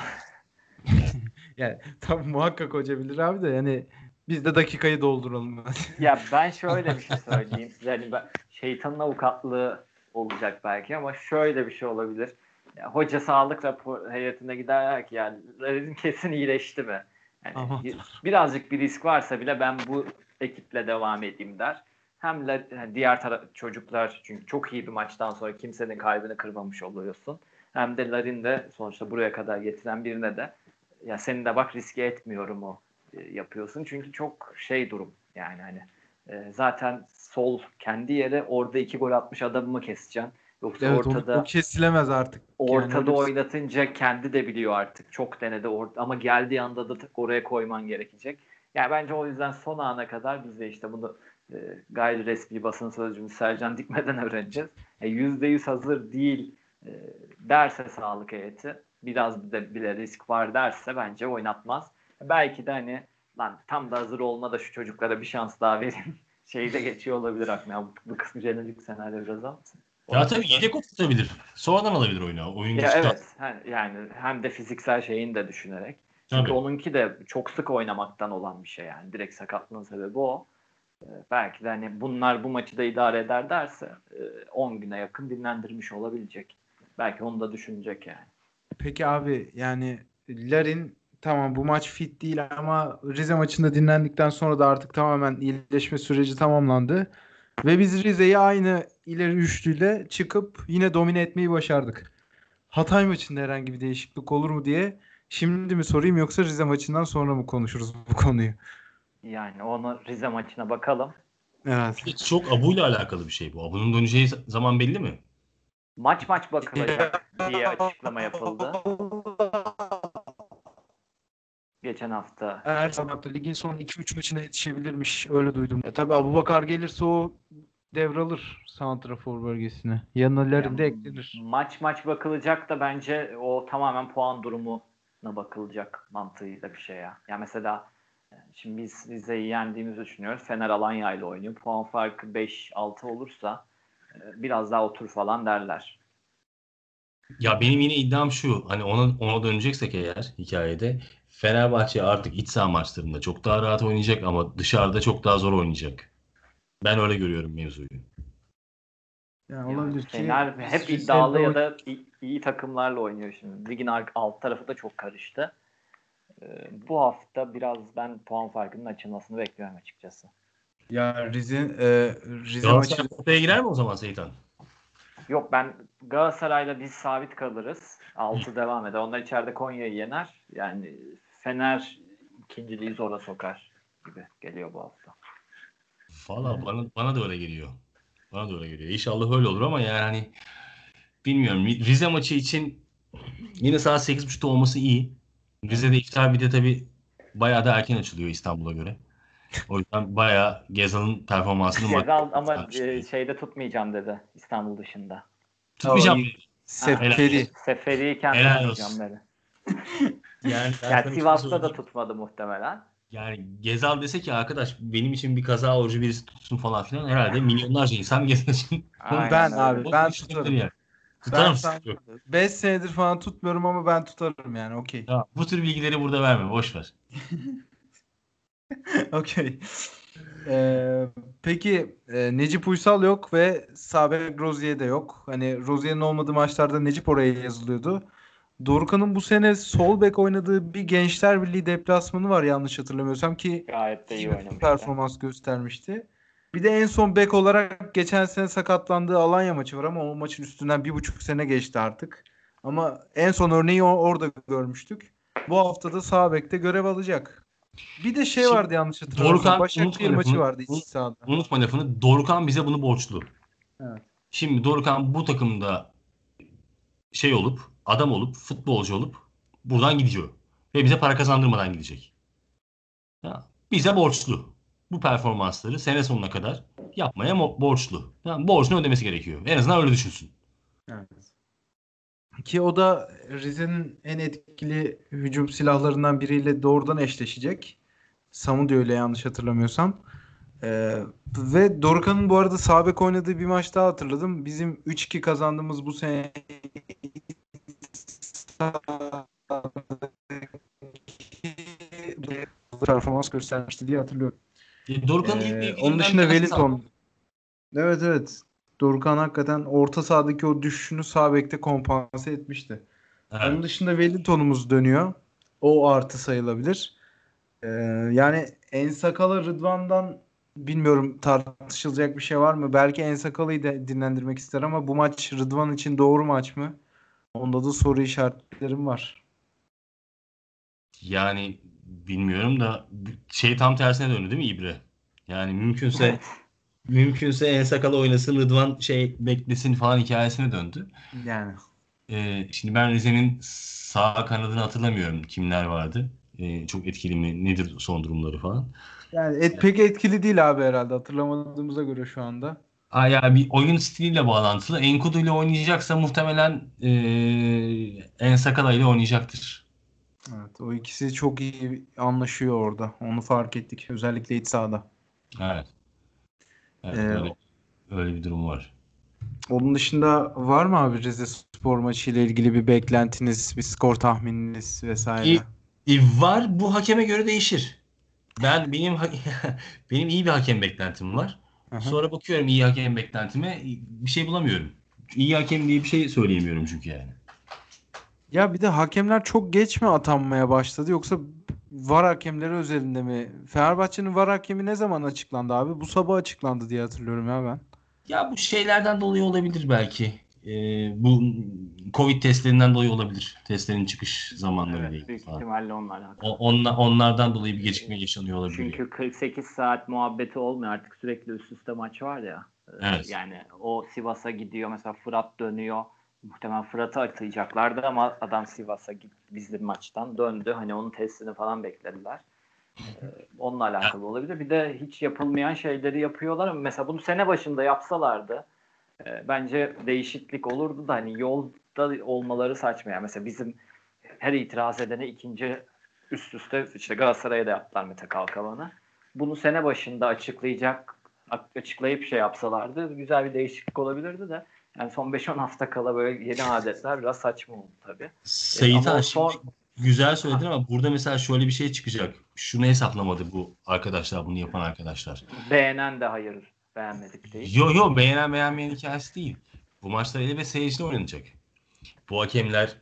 yani tabii muhakkak hoca bilir abi de yani biz de dakikayı dolduralım. ya ben şöyle bir şey söyleyeyim size. Hani ben, şeytanın avukatlığı olacak belki ama şöyle bir şey olabilir ya, hoca sağlık rapor heyetine gider ki yani Larin'in kesin iyileşti mi? Yani birazcık bir risk varsa bile ben bu ekiple devam edeyim der. Hem yani diğer tara- çocuklar çünkü çok iyi bir maçtan sonra kimsenin kalbini kırmamış oluyorsun. Hem de Larin de sonuçta buraya kadar getiren birine de ya senin de bak riske etmiyorum o e, yapıyorsun. Çünkü çok şey durum yani hani e, zaten sol kendi yere orada iki gol atmış adamımı keseceksin Yoksa evet, ortada o kesilemez artık. Ortada yani oynatınca kendi de biliyor artık. Çok denedi or- ama geldiği anda da oraya koyman gerekecek. Yani bence o yüzden son ana kadar biz de işte bunu e, gayri resmi basın sözcümüz Sercan Dikmeden öğreneceğiz. Yüzde yüz hazır değil e, derse sağlık heyeti biraz de bile risk var derse bence oynatmaz. Belki de hani lan tam da hazır olma da şu çocuklara bir şans daha verin. Şeyde geçiyor olabilir aklıma. Bu, bu kısmı jenerik senaryo biraz ama. Ya tabii yedek oturtabilir. Sonradan alabilir oyunu. Oyun ya evet. Yani hem de fiziksel şeyini de düşünerek. Çünkü tabii. onunki de çok sık oynamaktan olan bir şey yani. Direkt sakatlığın sebebi o. Ee, belki de hani bunlar bu maçı da idare eder derse 10 e, güne yakın dinlendirmiş olabilecek. Belki onu da düşünecek yani. Peki abi yani Larin tamam bu maç fit değil ama Rize maçında dinlendikten sonra da artık tamamen iyileşme süreci tamamlandı. Ve biz Rize'yi aynı ileri üçlüyle çıkıp yine domine etmeyi başardık. Hatay maçında herhangi bir değişiklik olur mu diye şimdi mi sorayım yoksa Rize maçından sonra mı konuşuruz bu konuyu? Yani onu Rize maçına bakalım. Evet. Çok Abu ile alakalı bir şey bu. Abu'nun döneceği zaman belli mi? Maç maç bakılacak diye açıklama yapıldı. Geçen hafta. Her zaman ligin son 2-3 maçına yetişebilirmiş. Öyle duydum. E, tabii Abu Bakar gelirse o devralır Santrafor bölgesine. Yanına de eklenir. Maç maç bakılacak da bence o tamamen puan durumuna bakılacak mantığıyla bir şey ya. Yani mesela şimdi biz Rize'yi yendiğimizi düşünüyoruz. Fener Alanya ile oynuyor. Puan farkı 5-6 olursa e, biraz daha otur falan derler. Ya benim yine iddiam şu. Hani ona, ona döneceksek eğer hikayede Fenerbahçe artık iç saha maçlarında çok daha rahat oynayacak ama dışarıda çok daha zor oynayacak. Ben öyle görüyorum mevzuyu. Yani olabilir ki. Fener hep iddialı ya da iyi, iyi takımlarla oynuyor şimdi. Ligin alt tarafı da çok karıştı. Ee, bu hafta biraz ben puan farkının açılmasını bekliyorum açıkçası. Ya Rize, e, Rize Galatasaray maçı... girer mi o zaman Seyitan? Yok ben Galatasaray'la biz sabit kalırız. Altı devam eder. Onlar içeride Konya'yı yener. Yani Fener ikinciliği zora sokar gibi geliyor bu hafta. Valla bana, bana da öyle geliyor. Bana da öyle geliyor. İnşallah öyle olur ama yani bilmiyorum. Rize maçı için yine saat 8.30'da olması iyi. Rize'de iftar bir de tabii bayağı da erken açılıyor İstanbul'a göre. O yüzden bayağı Gezal'ın performansını Gezal ama e, şeyde tutmayacağım dedi İstanbul dışında. Tutmayacağım. Seferi. Seferi'yi kendim tutmayacağım dedi. yani, yani Sivas'ta da tutmadı muhtemelen. Yani Gezal dese ki arkadaş benim için bir kaza orucu birisi tutsun falan filan herhalde milyonlarca insan Gezal için. ben abi ben tutarım. Yani. Tutar mısın? 5 senedir falan tutmuyorum ama ben tutarım yani okey. Bu tür bilgileri burada verme boş ver. okey. Ee, peki e, Necip Uysal yok ve Sabek Rozier de yok. Hani Rozier'in olmadığı maçlarda Necip oraya yazılıyordu. Dorukhan'ın bu sene sol bek oynadığı bir Gençler Birliği deplasmanı var yanlış hatırlamıyorsam ki Gayet de iyi performans göstermişti. Bir de en son bek olarak geçen sene sakatlandığı Alanya maçı var ama o maçın üstünden bir buçuk sene geçti artık. Ama en son örneği orada görmüştük. Bu hafta da sağ bekte görev alacak. Bir de şey Şimdi vardı yanlış hatırlamıyorsam. Başakşehir maçı lafını. vardı iç sahada. Unutma lafını. Dorukan bize bunu borçlu. Evet. Şimdi Dorukan bu takımda şey olup, adam olup, futbolcu olup buradan gidiyor. Ve bize para kazandırmadan gidecek. Ya, bize borçlu. Bu performansları sene sonuna kadar yapmaya borçlu. Yani borcunu ödemesi gerekiyor. En azından öyle düşünsün. Evet. Ki o da Rize'nin en etkili hücum silahlarından biriyle doğrudan eşleşecek. Samu diyor öyle yanlış hatırlamıyorsam. Ee, ve Dorukhan'ın bu arada sağ bek oynadığı bir maç daha hatırladım. Bizim 3-2 kazandığımız bu sene performans göstermişti diye hatırlıyorum. E, Dorukan'ın Ee, ilk bir onun dışında Wellington. Evet evet. Dorukhan hakikaten orta sahadaki o düşüşünü sağ bekte kompanse etmişti. Evet. Onun dışında Wellington'umuz dönüyor. O artı sayılabilir. Ee, yani Ensakala Rıdvan'dan bilmiyorum tartışılacak bir şey var mı? Belki Ensakala'yı da dinlendirmek ister ama bu maç Rıdvan için doğru maç mı? Onda da soru işaretlerim var. Yani bilmiyorum da şey tam tersine döndü değil mi İbre? Yani mümkünse Evet. mümkünse en sakalı oynasın Rıdvan şey beklesin falan hikayesine döndü. Yani. Ee, şimdi ben Rize'nin sağ kanadını hatırlamıyorum kimler vardı. Ee, çok etkili mi nedir son durumları falan. Yani et, pek etkili değil abi herhalde hatırlamadığımıza göre şu anda. Aa, ya bir oyun stiliyle bağlantılı. Enkudu ile oynayacaksa muhtemelen ee, En Sakala ile oynayacaktır. Evet, o ikisi çok iyi anlaşıyor orada. Onu fark ettik. Özellikle iç sahada. Evet. Evet, Ee, öyle, öyle bir durum var. Onun dışında var mı abi Rize Spor maçı ile ilgili bir beklentiniz, bir skor tahmininiz vesaire? İyi. E, var bu hakeme göre değişir. Ben benim benim iyi bir hakem beklentim var. Aha. Sonra bakıyorum iyi hakem beklentime bir şey bulamıyorum. İyi hakem diye bir şey söyleyemiyorum çünkü yani. Ya bir de hakemler çok geç mi atanmaya başladı yoksa VAR hakemleri özelinde mi? Fenerbahçe'nin VAR hakemi ne zaman açıklandı abi? Bu sabah açıklandı diye hatırlıyorum ya ben. Ya bu şeylerden dolayı olabilir belki. Ee, bu Covid testlerinden dolayı olabilir. Testlerin çıkış zamanları Evet, değil büyük falan. ihtimalle alakalı. O- onla- onlardan dolayı bir gecikme yaşanıyor olabilir. Çünkü 48 saat muhabbeti olmuyor artık sürekli üst üste maç var ya. Ee, Evet. Yani o Sivas'a gidiyor mesela Fırat dönüyor. Muhtemelen Fırat'ı atayacaklardı ama adam Sivas'a bizim maçtan döndü. Hani onun testini falan beklediler. Ee, onunla alakalı olabilir. Bir de hiç yapılmayan şeyleri yapıyorlar mesela bunu sene başında yapsalardı e, bence değişiklik olurdu da hani yolda olmaları saçma. Yani mesela bizim her itiraz edene ikinci üst üste işte Galatasaray'a da yaptılar Mete Kalkavan'ı. Bunu sene başında açıklayacak açıklayıp şey yapsalardı güzel bir değişiklik olabilirdi de yani son 5-10 hafta kala böyle yeni adetler biraz saçma oldu tabii. Seyit Han son- güzel söyledin ama burada mesela şöyle bir şey çıkacak. Şunu hesaplamadı bu arkadaşlar, bunu yapan arkadaşlar. Beğenen de hayır beğenmedik değil. Yo yo beğenen beğenmeyen hikayesi değil. Bu maçlar ele ve seyircide oynanacak. Bu hakemler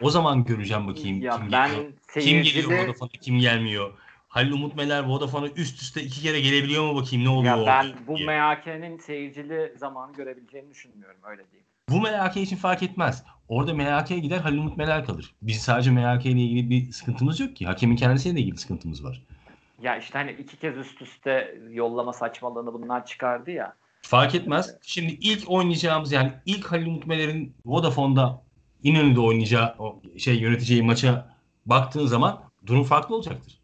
o zaman göreceğim bakayım Ya kim ben geliyor. Kim geliyor seyircide Vodafone'a kim gelmiyor. Halil Umut Meler Vodafone'a üst üste iki kere gelebiliyor mu bakayım ne oluyor ya ben bu diye. MHK'nin seyircili zamanı görebileceğini düşünmüyorum öyle diyeyim. Bu MHK için fark etmez. Orada MHK gider Halil Umut Meler kalır. Biz sadece MHK ile ilgili bir sıkıntımız yok ki. Hakemin kendisiyle de ilgili sıkıntımız var. Ya işte hani iki kez üst üste yollama saçmalığını bunlar çıkardı ya. Fark etmez. Şimdi ilk oynayacağımız yani ilk Halil Umut Meler'in Vodafone'da İnönü'de oynayacağı şey yöneteceği maça baktığın zaman durum farklı olacaktır.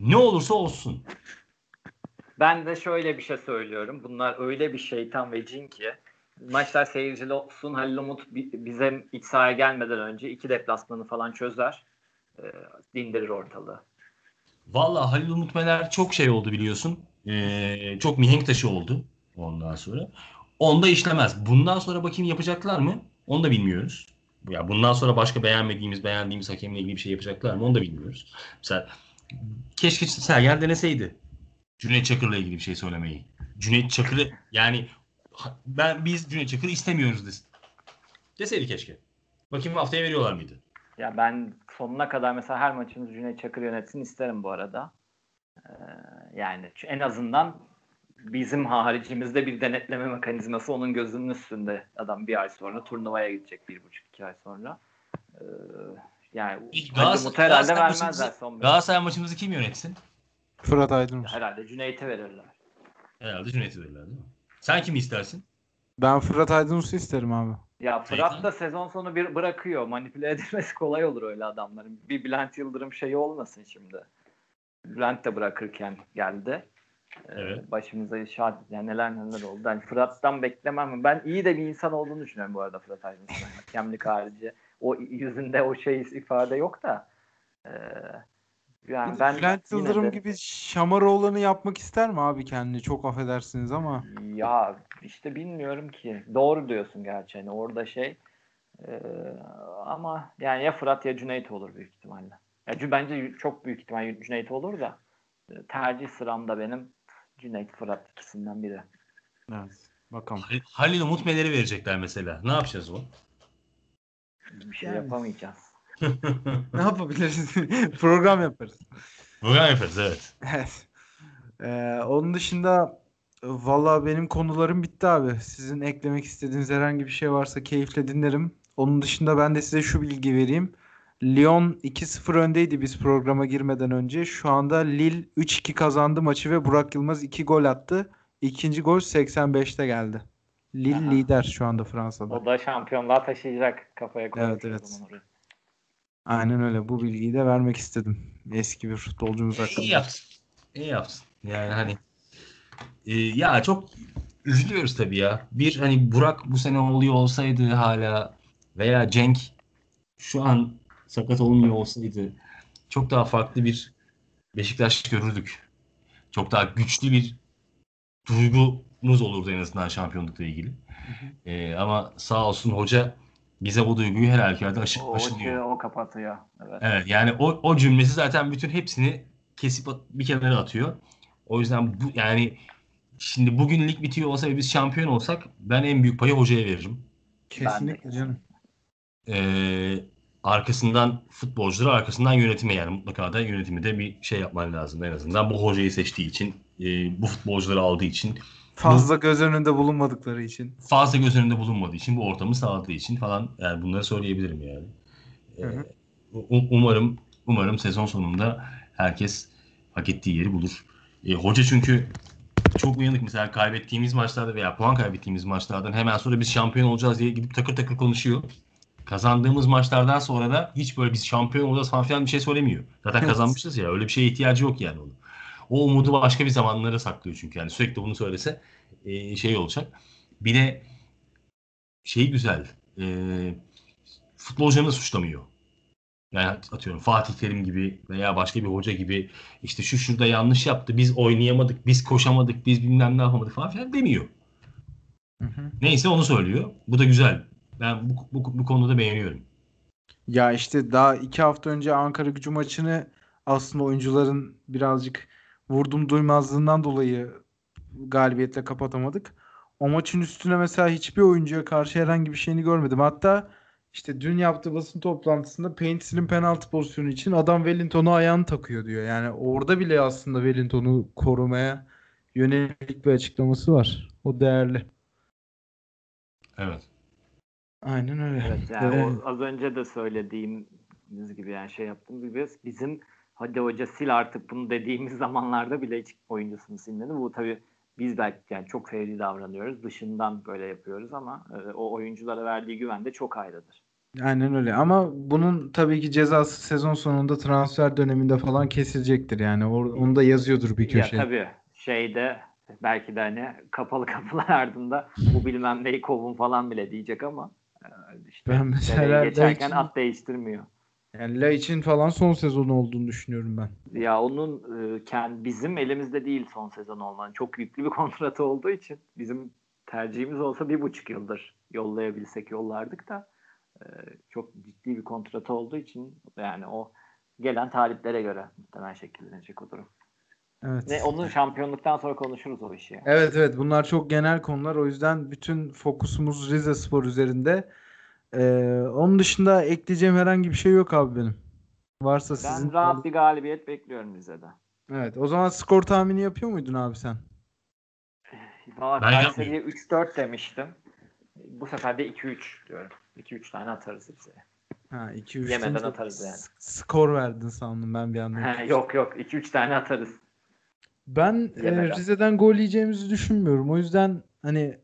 Ne olursa olsun. Ben de şöyle bir şey söylüyorum. Bunlar öyle bir şeytan ve cin ki maçlar seyircili olsun. Halil Umut bi- bize iç sahaya gelmeden önce iki deplasmanı falan çözer. E, dindirir ortalığı. Vallahi Halil Umut Meler çok şey oldu biliyorsun. Ee, çok mihenk taşı oldu ondan sonra. Onda işlemez. Bundan sonra bakayım yapacaklar mı? Onu da bilmiyoruz. Ya bundan sonra başka beğenmediğimiz, beğendiğimiz hakemle ilgili bir şey yapacaklar mı? Onu da bilmiyoruz. Mesela keşke Sergen deneseydi. Cüneyt Çakır'la ilgili bir şey söylemeyi. Cüneyt Çakır'ı yani ben biz Cüneyt Çakır'ı istemiyoruz desin. Deseydi keşke. Bakayım haftaya veriyorlar mıydı? Ya ben sonuna kadar mesela her maçımız Cüneyt Çakır yönetsin isterim bu arada. Ee, yani en azından bizim haricimizde bir denetleme mekanizması onun gözünün üstünde. Adam bir ay sonra turnuvaya gidecek bir buçuk iki ay sonra. Ee, yani Galatasaray- herhalde Galatasaray vermezler maçımızı- son. Galatasaray maçımızı kim yönetsin? Fırat Aydınus. Herhalde Cüneyt'e verirler. Herhalde Cüneyt'i verirler değil mi? Sen kimi istersin? Ben Fırat Aydınus'u isterim abi. Ya Fırat da sezon sonu bir bırakıyor. Manipüle edilmesi kolay olur öyle adamların. Bir Bülent Yıldırım şeyi olmasın şimdi. Bülent de bırakırken geldi. Ee, Evet. Başımıza inşaat yani neler neler oldu. Yani Fırat'tan beklemem. Ben iyi de bir insan olduğunu düşünüyorum bu arada Fırat Aydınus'un. Hakemlik harici. O yüzünde o şey ifade yok da. Ee, yani ben Bülent Yıldırım de- gibi Şamaroğlan'ı yapmak ister mi abi kendini? Çok affedersiniz ama. Ya işte bilmiyorum ki. Doğru diyorsun gerçi. Hani orada şey e, ama yani ya Fırat ya Cüneyt olur büyük ihtimalle. Ya bence çok büyük ihtimal Cüneyt olur da e, tercih sıramda benim Cüneyt Fırat ikisinden biri. Evet. Bakalım. Halil- Halil Umut Meler'i verecekler mesela. Ne yapacağız o? Bir şey Yani. yapamayacağız. ne yapabiliriz? Program yaparız. Program yaparız evet. Evet. Ee, onun dışında valla benim konularım bitti abi. Sizin eklemek istediğiniz herhangi bir şey varsa keyifle dinlerim. Onun dışında ben de size şu bilgi vereyim. Lyon 2-0 öndeydi biz programa girmeden önce. Şu anda Lille 3-2 kazandı maçı ve Burak Yılmaz 2 gol attı. İkinci gol 85'te geldi. Lille Aha. lider şu anda Fransa'da. O da şampiyonluğa taşıyacak kafaya koymuş Evet, evet. Aynen öyle. Bu bilgiyi de vermek istedim. Eski bir futbolcumuz hakkında. İyi yaptın. İyi yaptın. Yani hani e, ya çok üzülüyoruz tabii ya. Bir hani Burak bu sene oluyor olsaydı hala veya Cenk şu an sakat olmuyor olsaydı çok daha farklı bir Beşiktaş görürdük. Çok daha güçlü bir duygumuz olurdu en azından şampiyonlukla ilgili. E, ama sağ olsun hoca bize bu duyguyu her halükarda aşı, O, aşılıyor. o, o kapatıyor. Evet. Evet yani o, o cümlesi zaten bütün hepsini kesip at- bir kenara atıyor. O yüzden bu yani şimdi bugün lig bitiyor olsa ve biz şampiyon olsak ben en büyük payı hocaya veririm. Kesinlikle canım. Ee, arkasından futbolcuları arkasından yönetime yani mutlaka da yönetimi de bir şey yapman lazım en azından bu hocayı seçtiği için e, bu futbolcuları aldığı için Fazla göz önünde bulunmadıkları için. fazla göz önünde bulunmadığı için bu ortamı sağladığı için falan yani bunları söyleyebilirim yani. Ee, Hı hı. u- umarım umarım sezon sonunda herkes hak ettiği yeri bulur. Ee, hoca çünkü çok uyanık mesela kaybettiğimiz maçlarda veya puan kaybettiğimiz maçlardan hemen sonra biz şampiyon olacağız diye gidip takır takır konuşuyor. Kazandığımız maçlardan sonra da hiç böyle biz şampiyon olacağız falan filan bir şey söylemiyor. Zaten Evet. kazanmışız ya öyle bir şeye ihtiyacı yok yani onun. O umudu başka bir zamanlara saklıyor çünkü yani sürekli bunu söylese e, şey olacak. Bir de şey güzel. E, futbolcularını suçlamıyor. Yani atıyorum Fatih Terim gibi veya başka bir hoca gibi işte şu şurada yanlış yaptı. Biz oynayamadık, biz koşamadık, biz bilmem ne yapamadık falan filan demiyor. Hı hı. Neyse onu söylüyor. Bu da güzel. Ben bu, bu, bu konuda beğeniyorum. Ya işte daha iki hafta önce Ankara gücü maçını aslında oyuncuların birazcık vurdum duymazlığından dolayı galibiyetle kapatamadık. O maçın üstüne mesela hiçbir oyuncuya karşı herhangi bir şeyini görmedim. Hatta işte dün yaptığı basın toplantısında Paints'in penaltı pozisyonu için adam Wellington'u ayağını takıyor diyor. Yani orada bile aslında Wellington'u korumaya yönelik bir açıklaması var. O değerli. Evet. Aynen öyle. Evet yani Ve- o az önce de söylediğimiz gibi yani şey yaptığımız gibi bizim hadi hoca sil artık bunu dediğimiz zamanlarda bile hiç oyuncusunu silmedi. Bu tabii biz belki yani çok fevri davranıyoruz. Dışından böyle yapıyoruz ama e, o oyunculara verdiği güven de çok ayrıdır. Aynen öyle ama bunun tabii ki cezası sezon sonunda transfer döneminde falan kesilecektir yani. Onu da yazıyordur bir Ya köşeye. tabii şeyde belki de hani kapalı kapılar ardında bu bilmem neyi kovun falan bile diyecek ama e, işte Ben mesela geçerken Laiç'in- at değiştirmiyor. Yani La için falan son sezon olduğunu düşünüyorum ben. Ya onun e, kend, bizim elimizde değil son sezon olman. Çok yüklü bir kontratı olduğu için bizim tercihimiz olsa bir buçuk yıldır yollayabilsek yollardık da e, çok ciddi bir kontratı olduğu için yani o gelen taliplere göre muhtemelen şekillenecek o durum. Evet. Ne onun şampiyonluktan sonra konuşuruz o işi. Evet evet bunlar çok genel konular. O yüzden bütün fokusumuz Rize Spor üzerinde. Ee, onun dışında ekleyeceğim herhangi bir şey yok abi benim. Varsa Ben sizin. rahat bir galibiyet bekliyorum Rize'den. Evet. O zaman skor tahmini yapıyor muydun abi sen? Valla Ben Kayseri'ye 3-4 demiştim. Bu sefer de 2-3 diyorum. 2-3 tane atarız Rize'ye. Ha 2 3 Yemeden atarız yani. Skor verdin sandım ben bir anda. Ha, yok yok 2-3 tane atarız. Ben e, Yemeden. Rize'den gol yiyeceğimizi düşünmüyorum. O yüzden hani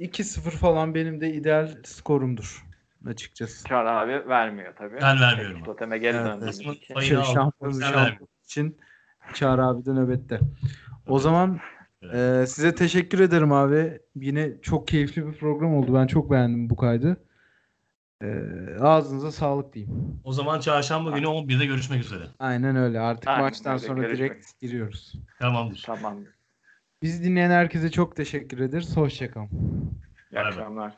2-0 falan benim de ideal skorumdur açıkçası. Çağrı abi vermiyor tabii. Ben vermiyorum. Toteme geri Evet, döndüğümüz için. payı- Şey, şampiyon, şampiyon için Çağrı abi de nöbette. O zaman Evet. e, size teşekkür ederim abi. Yine çok keyifli bir program oldu. Ben çok beğendim bu kaydı. E, ağzınıza sağlık diyeyim. O zaman çarşamba günü 11'de görüşmek üzere. Aynen öyle. Artık Aynen maçtan öyle. sonra Görüşmek direkt giriyoruz. Tamamdır. Tamam. Bizi dinleyen herkese çok teşekkür ederiz. Hoşçakalın. İyi akşamlar.